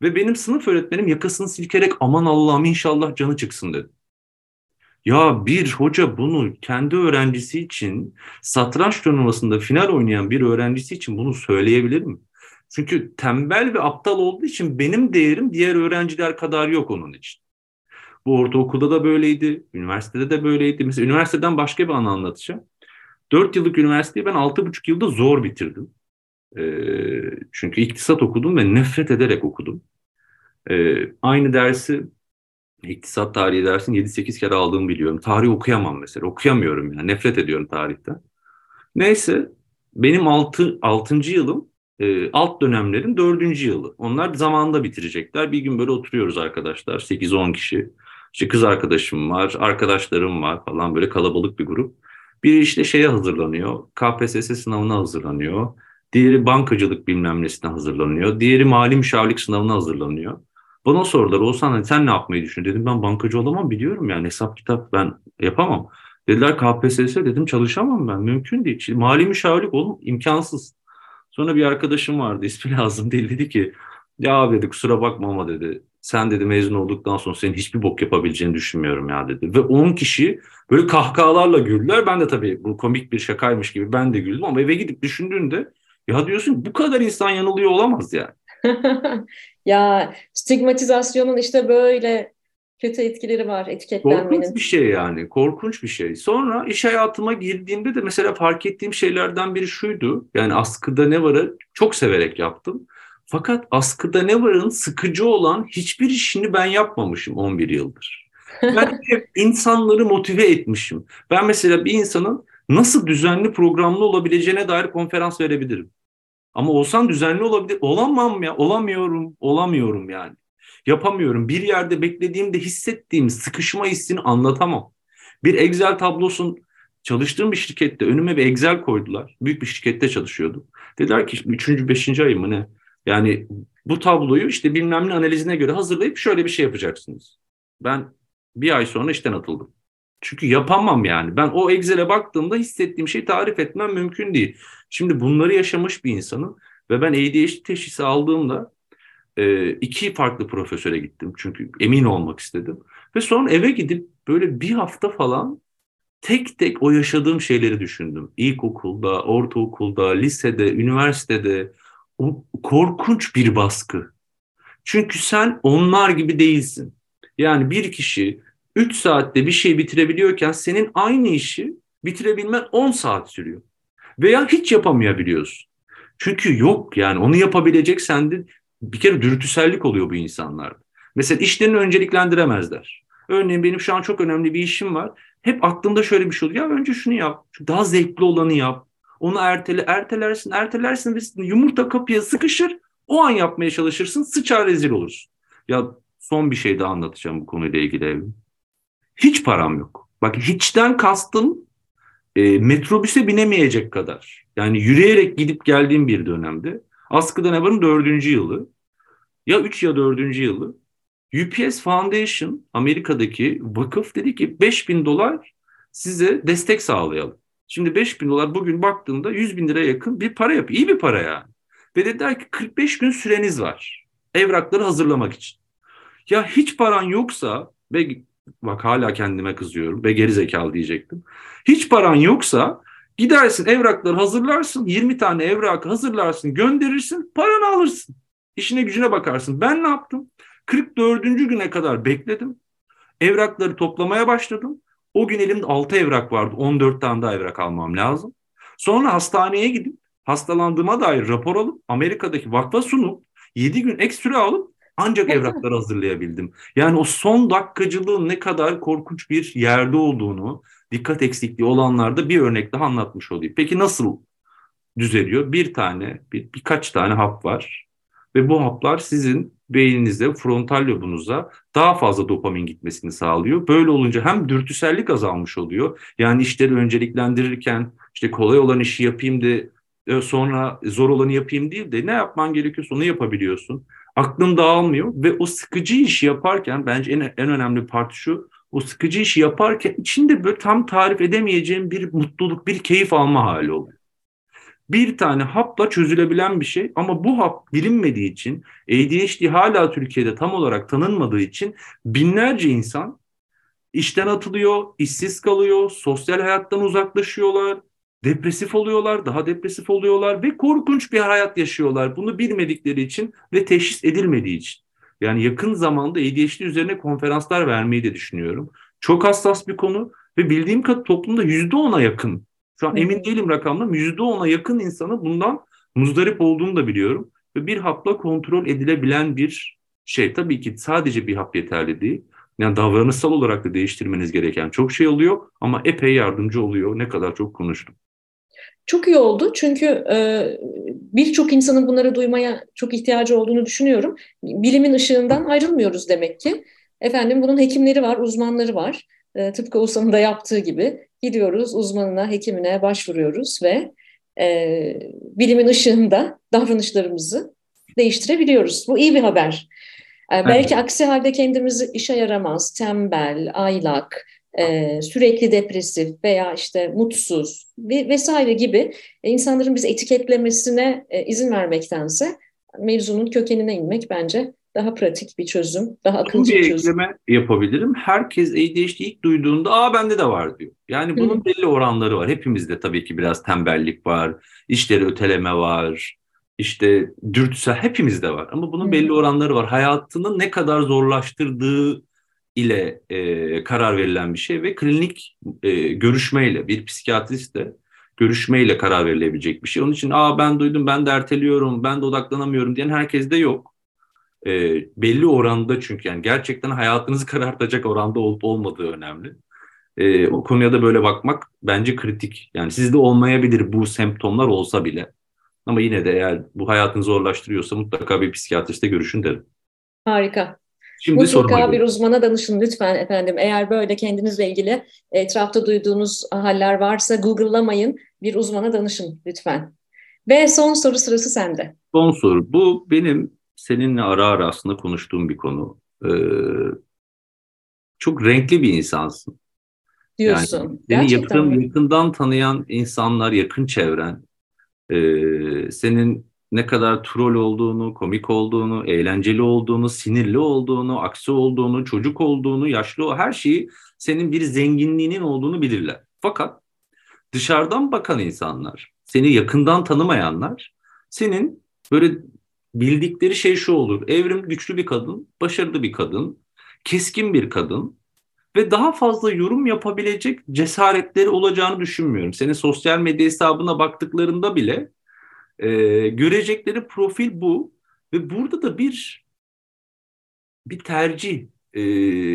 Ve benim sınıf öğretmenim yakasını silkerek aman Allah'ım inşallah canı çıksın dedi. Ya bir hoca bunu kendi öğrencisi için satranç turnuvasında final oynayan bir öğrencisi için bunu söyleyebilir mi? Çünkü tembel ve aptal olduğu için benim değerim diğer öğrenciler kadar yok onun için. Bu ortaokulda da böyleydi, üniversitede de böyleydi. Mesela üniversiteden başka bir anı anlatacağım. Dört yıllık üniversiteyi ben altı buçuk yılda zor bitirdim. E, çünkü iktisat okudum ve nefret ederek okudum. E, aynı dersi iktisat tarihi dersini 7-8 kere aldığımı biliyorum. Tarih okuyamam mesela. Okuyamıyorum yani. Nefret ediyorum tarihten. Neyse benim 6. 6. yılım e, alt dönemlerin 4. yılı. Onlar zamanında bitirecekler. Bir gün böyle oturuyoruz arkadaşlar. 8-10 kişi. İşte kız arkadaşım var, arkadaşlarım var falan böyle kalabalık bir grup. Biri işte şeye hazırlanıyor, KPSS sınavına hazırlanıyor. Diğeri bankacılık bilmem nesine hazırlanıyor. Diğeri mali müşavirlik sınavına hazırlanıyor. Bana sordular Oğuzhan hani sen ne yapmayı düşün? Dedim ben bankacı olamam biliyorum yani hesap kitap ben yapamam. Dediler KPSS dedim çalışamam ben mümkün değil. Şimdi, mali müşavirlik oğlum imkansız. Sonra bir arkadaşım vardı ismi lazım değil dedi ki ya abi dedi kusura bakma ama dedi sen dedi mezun olduktan sonra senin hiçbir bok yapabileceğini düşünmüyorum ya dedi. Ve 10 kişi böyle kahkahalarla güldüler. Ben de tabii bu komik bir şakaymış gibi ben de güldüm ama eve gidip düşündüğünde ya diyorsun bu kadar insan yanılıyor olamaz yani. ya stigmatizasyonun işte böyle kötü etkileri var etiketlenmenin. Korkunç bir şey yani korkunç bir şey. Sonra iş hayatıma girdiğimde de mesela fark ettiğim şeylerden biri şuydu. Yani askıda ne varı çok severek yaptım. Fakat askıda ne varın sıkıcı olan hiçbir işini ben yapmamışım 11 yıldır. Ben hep insanları motive etmişim. Ben mesela bir insanın nasıl düzenli programlı olabileceğine dair konferans verebilirim. Ama olsan düzenli olabilir. Olamam ya, olamıyorum, olamıyorum yani. Yapamıyorum. Bir yerde beklediğimde hissettiğim sıkışma hissini anlatamam. Bir Excel tablosun çalıştığım bir şirkette önüme bir Excel koydular. Büyük bir şirkette çalışıyordum. Dediler ki üçüncü, beşinci ayım mı ne? Yani bu tabloyu işte bilmem ne analizine göre hazırlayıp şöyle bir şey yapacaksınız. Ben bir ay sonra işten atıldım. Çünkü yapamam yani. Ben o Excel'e baktığımda hissettiğim şeyi tarif etmem mümkün değil. Şimdi bunları yaşamış bir insanım ve ben ADHD teşhisi aldığımda e, iki farklı profesöre gittim. Çünkü emin olmak istedim. Ve sonra eve gidip böyle bir hafta falan tek tek o yaşadığım şeyleri düşündüm. İlkokulda, ortaokulda, lisede, üniversitede, korkunç bir baskı. Çünkü sen onlar gibi değilsin. Yani bir kişi 3 saatte bir şey bitirebiliyorken senin aynı işi bitirebilmen 10 saat sürüyor. Veya hiç yapamayabiliyorsun. Çünkü yok yani onu yapabilecek sende bir kere dürtüsellik oluyor bu insanlarda. Mesela işlerini önceliklendiremezler. Örneğin benim şu an çok önemli bir işim var. Hep aklımda şöyle bir şey oluyor. Ya önce şunu yap. Daha zevkli olanı yap. Onu ertele, ertelersin, ertelersin ve yumurta kapıya sıkışır. O an yapmaya çalışırsın, sıçar rezil olursun. Ya son bir şey daha anlatacağım bu konuyla ilgili evim. Hiç param yok. Bak hiçten kastım e, metrobüse binemeyecek kadar. Yani yürüyerek gidip geldiğim bir dönemde. Askıda ne varın dördüncü yılı. Ya üç ya dördüncü yılı. UPS Foundation Amerika'daki vakıf dedi ki 5000 dolar size destek sağlayalım. Şimdi 5 bin dolar bugün baktığımda 100 bin liraya yakın bir para yapıyor. İyi bir para yani. Ve dediler ki 45 gün süreniz var. Evrakları hazırlamak için. Ya hiç paran yoksa ve bak hala kendime kızıyorum ve geri zekalı diyecektim. Hiç paran yoksa gidersin evrakları hazırlarsın. 20 tane evrak hazırlarsın gönderirsin paranı alırsın. İşine gücüne bakarsın. Ben ne yaptım? 44. güne kadar bekledim. Evrakları toplamaya başladım. O gün elimde 6 evrak vardı. 14 tane daha evrak almam lazım. Sonra hastaneye gidip hastalandığıma dair rapor alıp Amerika'daki vakfa sunup 7 gün ekstra alıp ancak evrakları hazırlayabildim. Yani o son dakikacılığın ne kadar korkunç bir yerde olduğunu dikkat eksikliği olanlarda bir örnek daha anlatmış olayım. Peki nasıl düzeliyor? Bir tane, bir, birkaç tane hap var. Ve bu haplar sizin beyninize, frontal lobunuza daha fazla dopamin gitmesini sağlıyor. Böyle olunca hem dürtüsellik azalmış oluyor. Yani işleri önceliklendirirken işte kolay olan işi yapayım de e, sonra zor olanı yapayım değil de ne yapman gerekiyorsa onu yapabiliyorsun. Aklın dağılmıyor ve o sıkıcı işi yaparken bence en, en önemli part şu. O sıkıcı işi yaparken içinde böyle tam tarif edemeyeceğim bir mutluluk, bir keyif alma hali oluyor bir tane hapla çözülebilen bir şey ama bu hap bilinmediği için ADHD hala Türkiye'de tam olarak tanınmadığı için binlerce insan işten atılıyor, işsiz kalıyor, sosyal hayattan uzaklaşıyorlar, depresif oluyorlar, daha depresif oluyorlar ve korkunç bir hayat yaşıyorlar. Bunu bilmedikleri için ve teşhis edilmediği için. Yani yakın zamanda ADHD üzerine konferanslar vermeyi de düşünüyorum. Çok hassas bir konu ve bildiğim kadarıyla toplumda yüzde ona yakın şu an emin değilim rakamdan. %10'a yakın insanı bundan muzdarip olduğunu da biliyorum. Ve bir hapla kontrol edilebilen bir şey. Tabii ki sadece bir hap yeterli değil. Yani davranışsal olarak da değiştirmeniz gereken çok şey oluyor ama epey yardımcı oluyor. Ne kadar çok konuştum. Çok iyi oldu çünkü e, birçok insanın bunları duymaya çok ihtiyacı olduğunu düşünüyorum. Bilimin ışığından ayrılmıyoruz demek ki. Efendim bunun hekimleri var, uzmanları var. E, tıpkı Oğuzhan'ın da yaptığı gibi gidiyoruz uzmanına, hekimine başvuruyoruz ve e, bilimin ışığında davranışlarımızı değiştirebiliyoruz. Bu iyi bir haber. E, evet. Belki aksi halde kendimizi işe yaramaz, tembel, aylak, e, sürekli depresif veya işte mutsuz vesaire gibi insanların bizi etiketlemesine e, izin vermektense mevzunun kökenine inmek bence daha pratik bir çözüm, daha akılcı bir, bir çözüm. ekleme yapabilirim. Herkes ADHD ilk duyduğunda aa bende de var diyor. Yani bunun Hı. belli oranları var. Hepimizde tabii ki biraz tembellik var, işleri öteleme var, işte dürtüsel hepimizde var. Ama bunun Hı. belli oranları var. Hayatını ne kadar zorlaştırdığı ile e, karar verilen bir şey ve klinik e, görüşmeyle bir psikiyatristle görüşmeyle karar verilebilecek bir şey. Onun için aa ben duydum, ben de erteliyorum, ben de odaklanamıyorum diyen herkes de yok e, belli oranda çünkü yani gerçekten hayatınızı karartacak oranda olup olmadığı önemli. E, o konuya da böyle bakmak bence kritik. Yani sizde olmayabilir bu semptomlar olsa bile. Ama yine de eğer bu hayatını zorlaştırıyorsa mutlaka bir psikiyatriste görüşün derim. Harika. Şimdi Mutlaka bir uzmana danışın lütfen efendim. Eğer böyle kendinizle ilgili etrafta duyduğunuz haller varsa Google'lamayın. Bir uzmana danışın lütfen. Ve son soru sırası sende. Son soru. Bu benim seninle ara ara aslında konuştuğum bir konu. Ee, çok renkli bir insansın. Diyorsun. Yani seni yakın, mi? yakından tanıyan insanlar, yakın çevren, e, senin ne kadar troll olduğunu, komik olduğunu, eğlenceli olduğunu, sinirli olduğunu, aksi olduğunu, çocuk olduğunu, yaşlı her şeyi senin bir zenginliğinin olduğunu bilirler. Fakat dışarıdan bakan insanlar, seni yakından tanımayanlar senin böyle bildikleri şey şu olur. Evrim güçlü bir kadın, başarılı bir kadın, keskin bir kadın ve daha fazla yorum yapabilecek cesaretleri olacağını düşünmüyorum. Senin sosyal medya hesabına baktıklarında bile e, görecekleri profil bu ve burada da bir bir tercih e,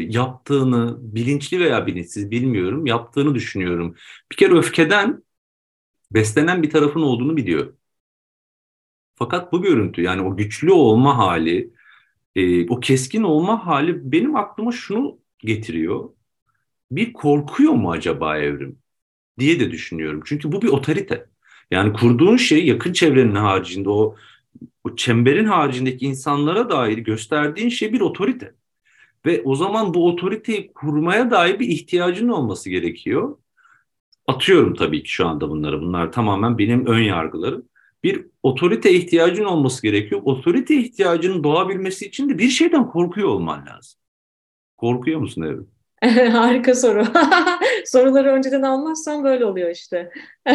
yaptığını bilinçli veya bilinçsiz bilmiyorum yaptığını düşünüyorum. Bir kere öfkeden beslenen bir tarafın olduğunu biliyorum. Fakat bu görüntü yani o güçlü olma hali, e, o keskin olma hali benim aklıma şunu getiriyor. Bir korkuyor mu acaba evrim diye de düşünüyorum. Çünkü bu bir otorite. Yani kurduğun şey yakın çevrenin haricinde o, o çemberin haricindeki insanlara dair gösterdiğin şey bir otorite. Ve o zaman bu otoriteyi kurmaya dair bir ihtiyacın olması gerekiyor. Atıyorum tabii ki şu anda bunları. Bunlar tamamen benim ön yargılarım bir otorite ihtiyacın olması gerekiyor. Otorite ihtiyacının doğabilmesi için de bir şeyden korkuyor olman lazım. Korkuyor musun Evrim? Harika soru. Soruları önceden almazsan böyle oluyor işte.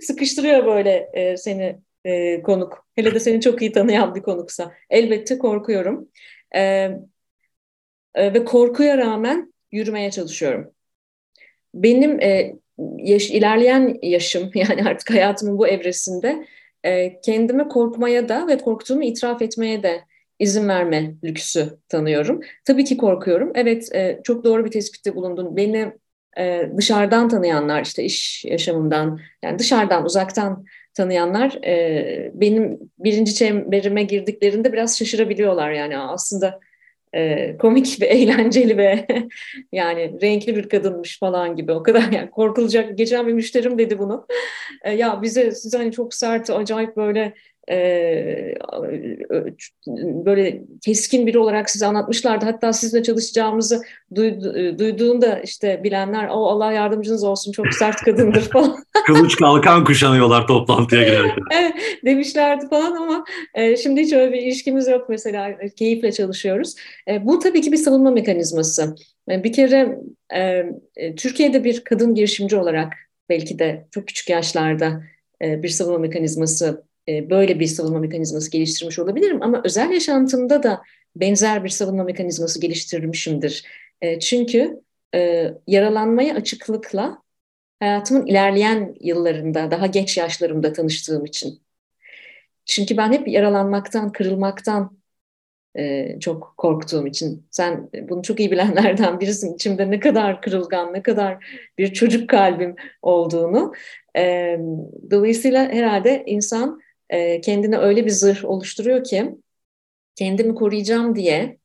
Sıkıştırıyor böyle e, seni e, konuk. Hele de seni çok iyi tanıyan bir konuksa. Elbette korkuyorum. E, e, ve korkuya rağmen yürümeye çalışıyorum. Benim e, yaş, ilerleyen yaşım yani artık hayatımın bu evresinde e, kendime korkmaya da ve korktuğumu itiraf etmeye de izin verme lüksü tanıyorum. Tabii ki korkuyorum. Evet e, çok doğru bir tespitte bulundun. Beni e, dışarıdan tanıyanlar işte iş yaşamından yani dışarıdan uzaktan tanıyanlar e, benim birinci çemberime girdiklerinde biraz şaşırabiliyorlar yani aslında e, komik ve eğlenceli ve yani renkli bir kadınmış falan gibi. O kadar yani korkulacak geçen bir müşterim dedi bunu. E, ya bize siz hani çok sert acayip böyle böyle keskin biri olarak size anlatmışlardı. Hatta sizinle çalışacağımızı e, duyduğunda işte bilenler o Allah yardımcınız olsun çok sert kadındır falan. Kılıç kalkan kuşanıyorlar toplantıya girerken. evet demişlerdi falan ama e, şimdi hiç öyle bir ilişkimiz yok mesela. Keyifle çalışıyoruz. E, bu tabii ki bir savunma mekanizması. E, bir kere e, e, Türkiye'de bir kadın girişimci olarak belki de çok küçük yaşlarda e, bir savunma mekanizması e, böyle bir savunma mekanizması geliştirmiş olabilirim ama özel yaşantımda da benzer bir savunma mekanizması geliştirmişimdir. E, çünkü e, yaralanmaya açıklıkla hayatımın ilerleyen yıllarında, daha genç yaşlarımda tanıştığım için. Çünkü ben hep yaralanmaktan, kırılmaktan çok korktuğum için. Sen bunu çok iyi bilenlerden birisin. İçimde ne kadar kırılgan, ne kadar bir çocuk kalbim olduğunu. dolayısıyla herhalde insan e, kendine öyle bir zırh oluşturuyor ki kendimi koruyacağım diye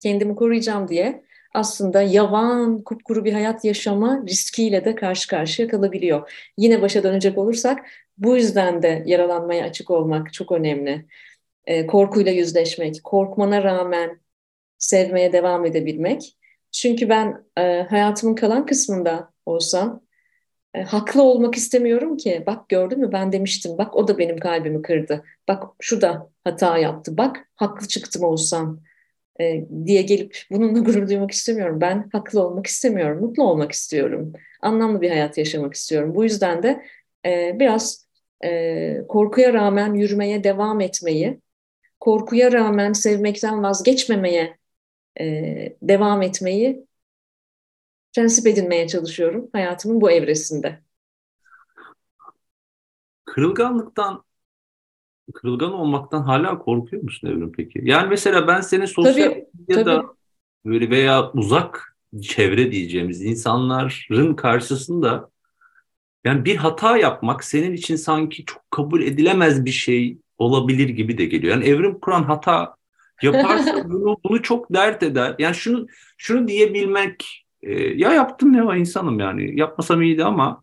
kendimi koruyacağım diye aslında yavan, kupkuru bir hayat yaşama riskiyle de karşı karşıya kalabiliyor. Yine başa dönecek olursak bu yüzden de yaralanmaya açık olmak çok önemli. E, korkuyla yüzleşmek, korkmana rağmen sevmeye devam edebilmek. Çünkü ben e, hayatımın kalan kısmında olsam e, haklı olmak istemiyorum ki. Bak gördün mü ben demiştim. Bak o da benim kalbimi kırdı. Bak şu da hata yaptı. Bak haklı çıktım olsam e, diye gelip bununla gurur duymak istemiyorum. Ben haklı olmak istemiyorum. Mutlu olmak istiyorum. Anlamlı bir hayat yaşamak istiyorum. Bu yüzden de e, biraz e, korkuya rağmen yürümeye devam etmeyi, korkuya rağmen sevmekten vazgeçmemeye e, devam etmeyi prensip edinmeye çalışıyorum hayatımın bu evresinde. Kırılganlıktan, kırılgan olmaktan hala korkuyor musun Evrim peki? Yani mesela ben senin sosyal medyada böyle veya uzak çevre diyeceğimiz insanların karşısında yani bir hata yapmak senin için sanki çok kabul edilemez bir şey olabilir gibi de geliyor. Yani evrim kuran hata yaparsa bunu, bunu çok dert eder. Yani şunu şunu diyebilmek e, ya yaptım ya insanım yani yapmasam iyiydi ama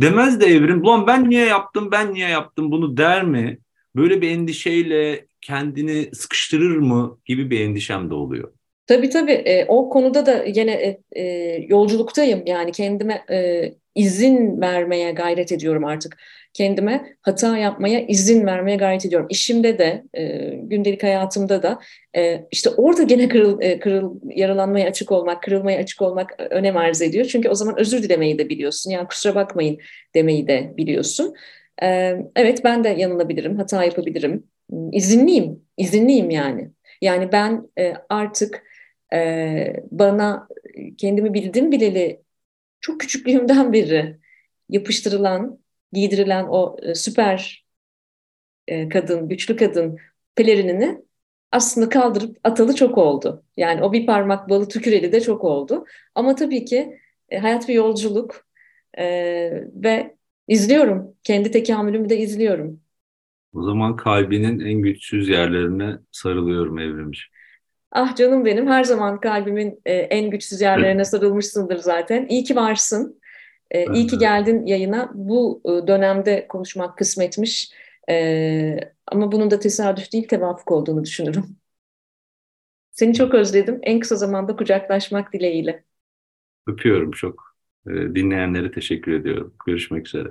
demez de evrim. Ulan ben niye yaptım ben niye yaptım bunu der mi? Böyle bir endişeyle kendini sıkıştırır mı gibi bir endişem de oluyor. Tabii tabii e, o konuda da yine e, e, yolculuktayım yani kendime e, izin vermeye gayret ediyorum artık kendime hata yapmaya izin vermeye gayret ediyorum. İşimde de, e, gündelik hayatımda da e, işte orada gene kırıl, e, kırıl, yaralanmaya açık olmak, kırılmaya açık olmak önem arz ediyor. Çünkü o zaman özür dilemeyi de biliyorsun. Yani kusura bakmayın demeyi de biliyorsun. E, evet ben de yanılabilirim, hata yapabilirim. İzinliyim, izinliyim yani. Yani ben e, artık e, bana kendimi bildim bileli çok küçüklüğümden beri yapıştırılan giydirilen o e, süper e, kadın, güçlü kadın pelerinini aslında kaldırıp atalı çok oldu. Yani o bir parmak balı tüküreli de çok oldu. Ama tabii ki e, hayat bir yolculuk ve izliyorum. Kendi tekamülümü de izliyorum. O zaman kalbinin en güçsüz yerlerine sarılıyorum Evrimci. Ah canım benim her zaman kalbimin en güçsüz yerlerine sarılmışsındır zaten. İyi ki varsın. E, iyi ki geldin yayına. Bu e, dönemde konuşmak kısmetmiş. E, ama bunun da tesadüf değil, tevafuk olduğunu düşünürüm. Seni çok özledim. En kısa zamanda kucaklaşmak dileğiyle. Öpüyorum çok. E, dinleyenlere teşekkür ediyorum. Görüşmek üzere.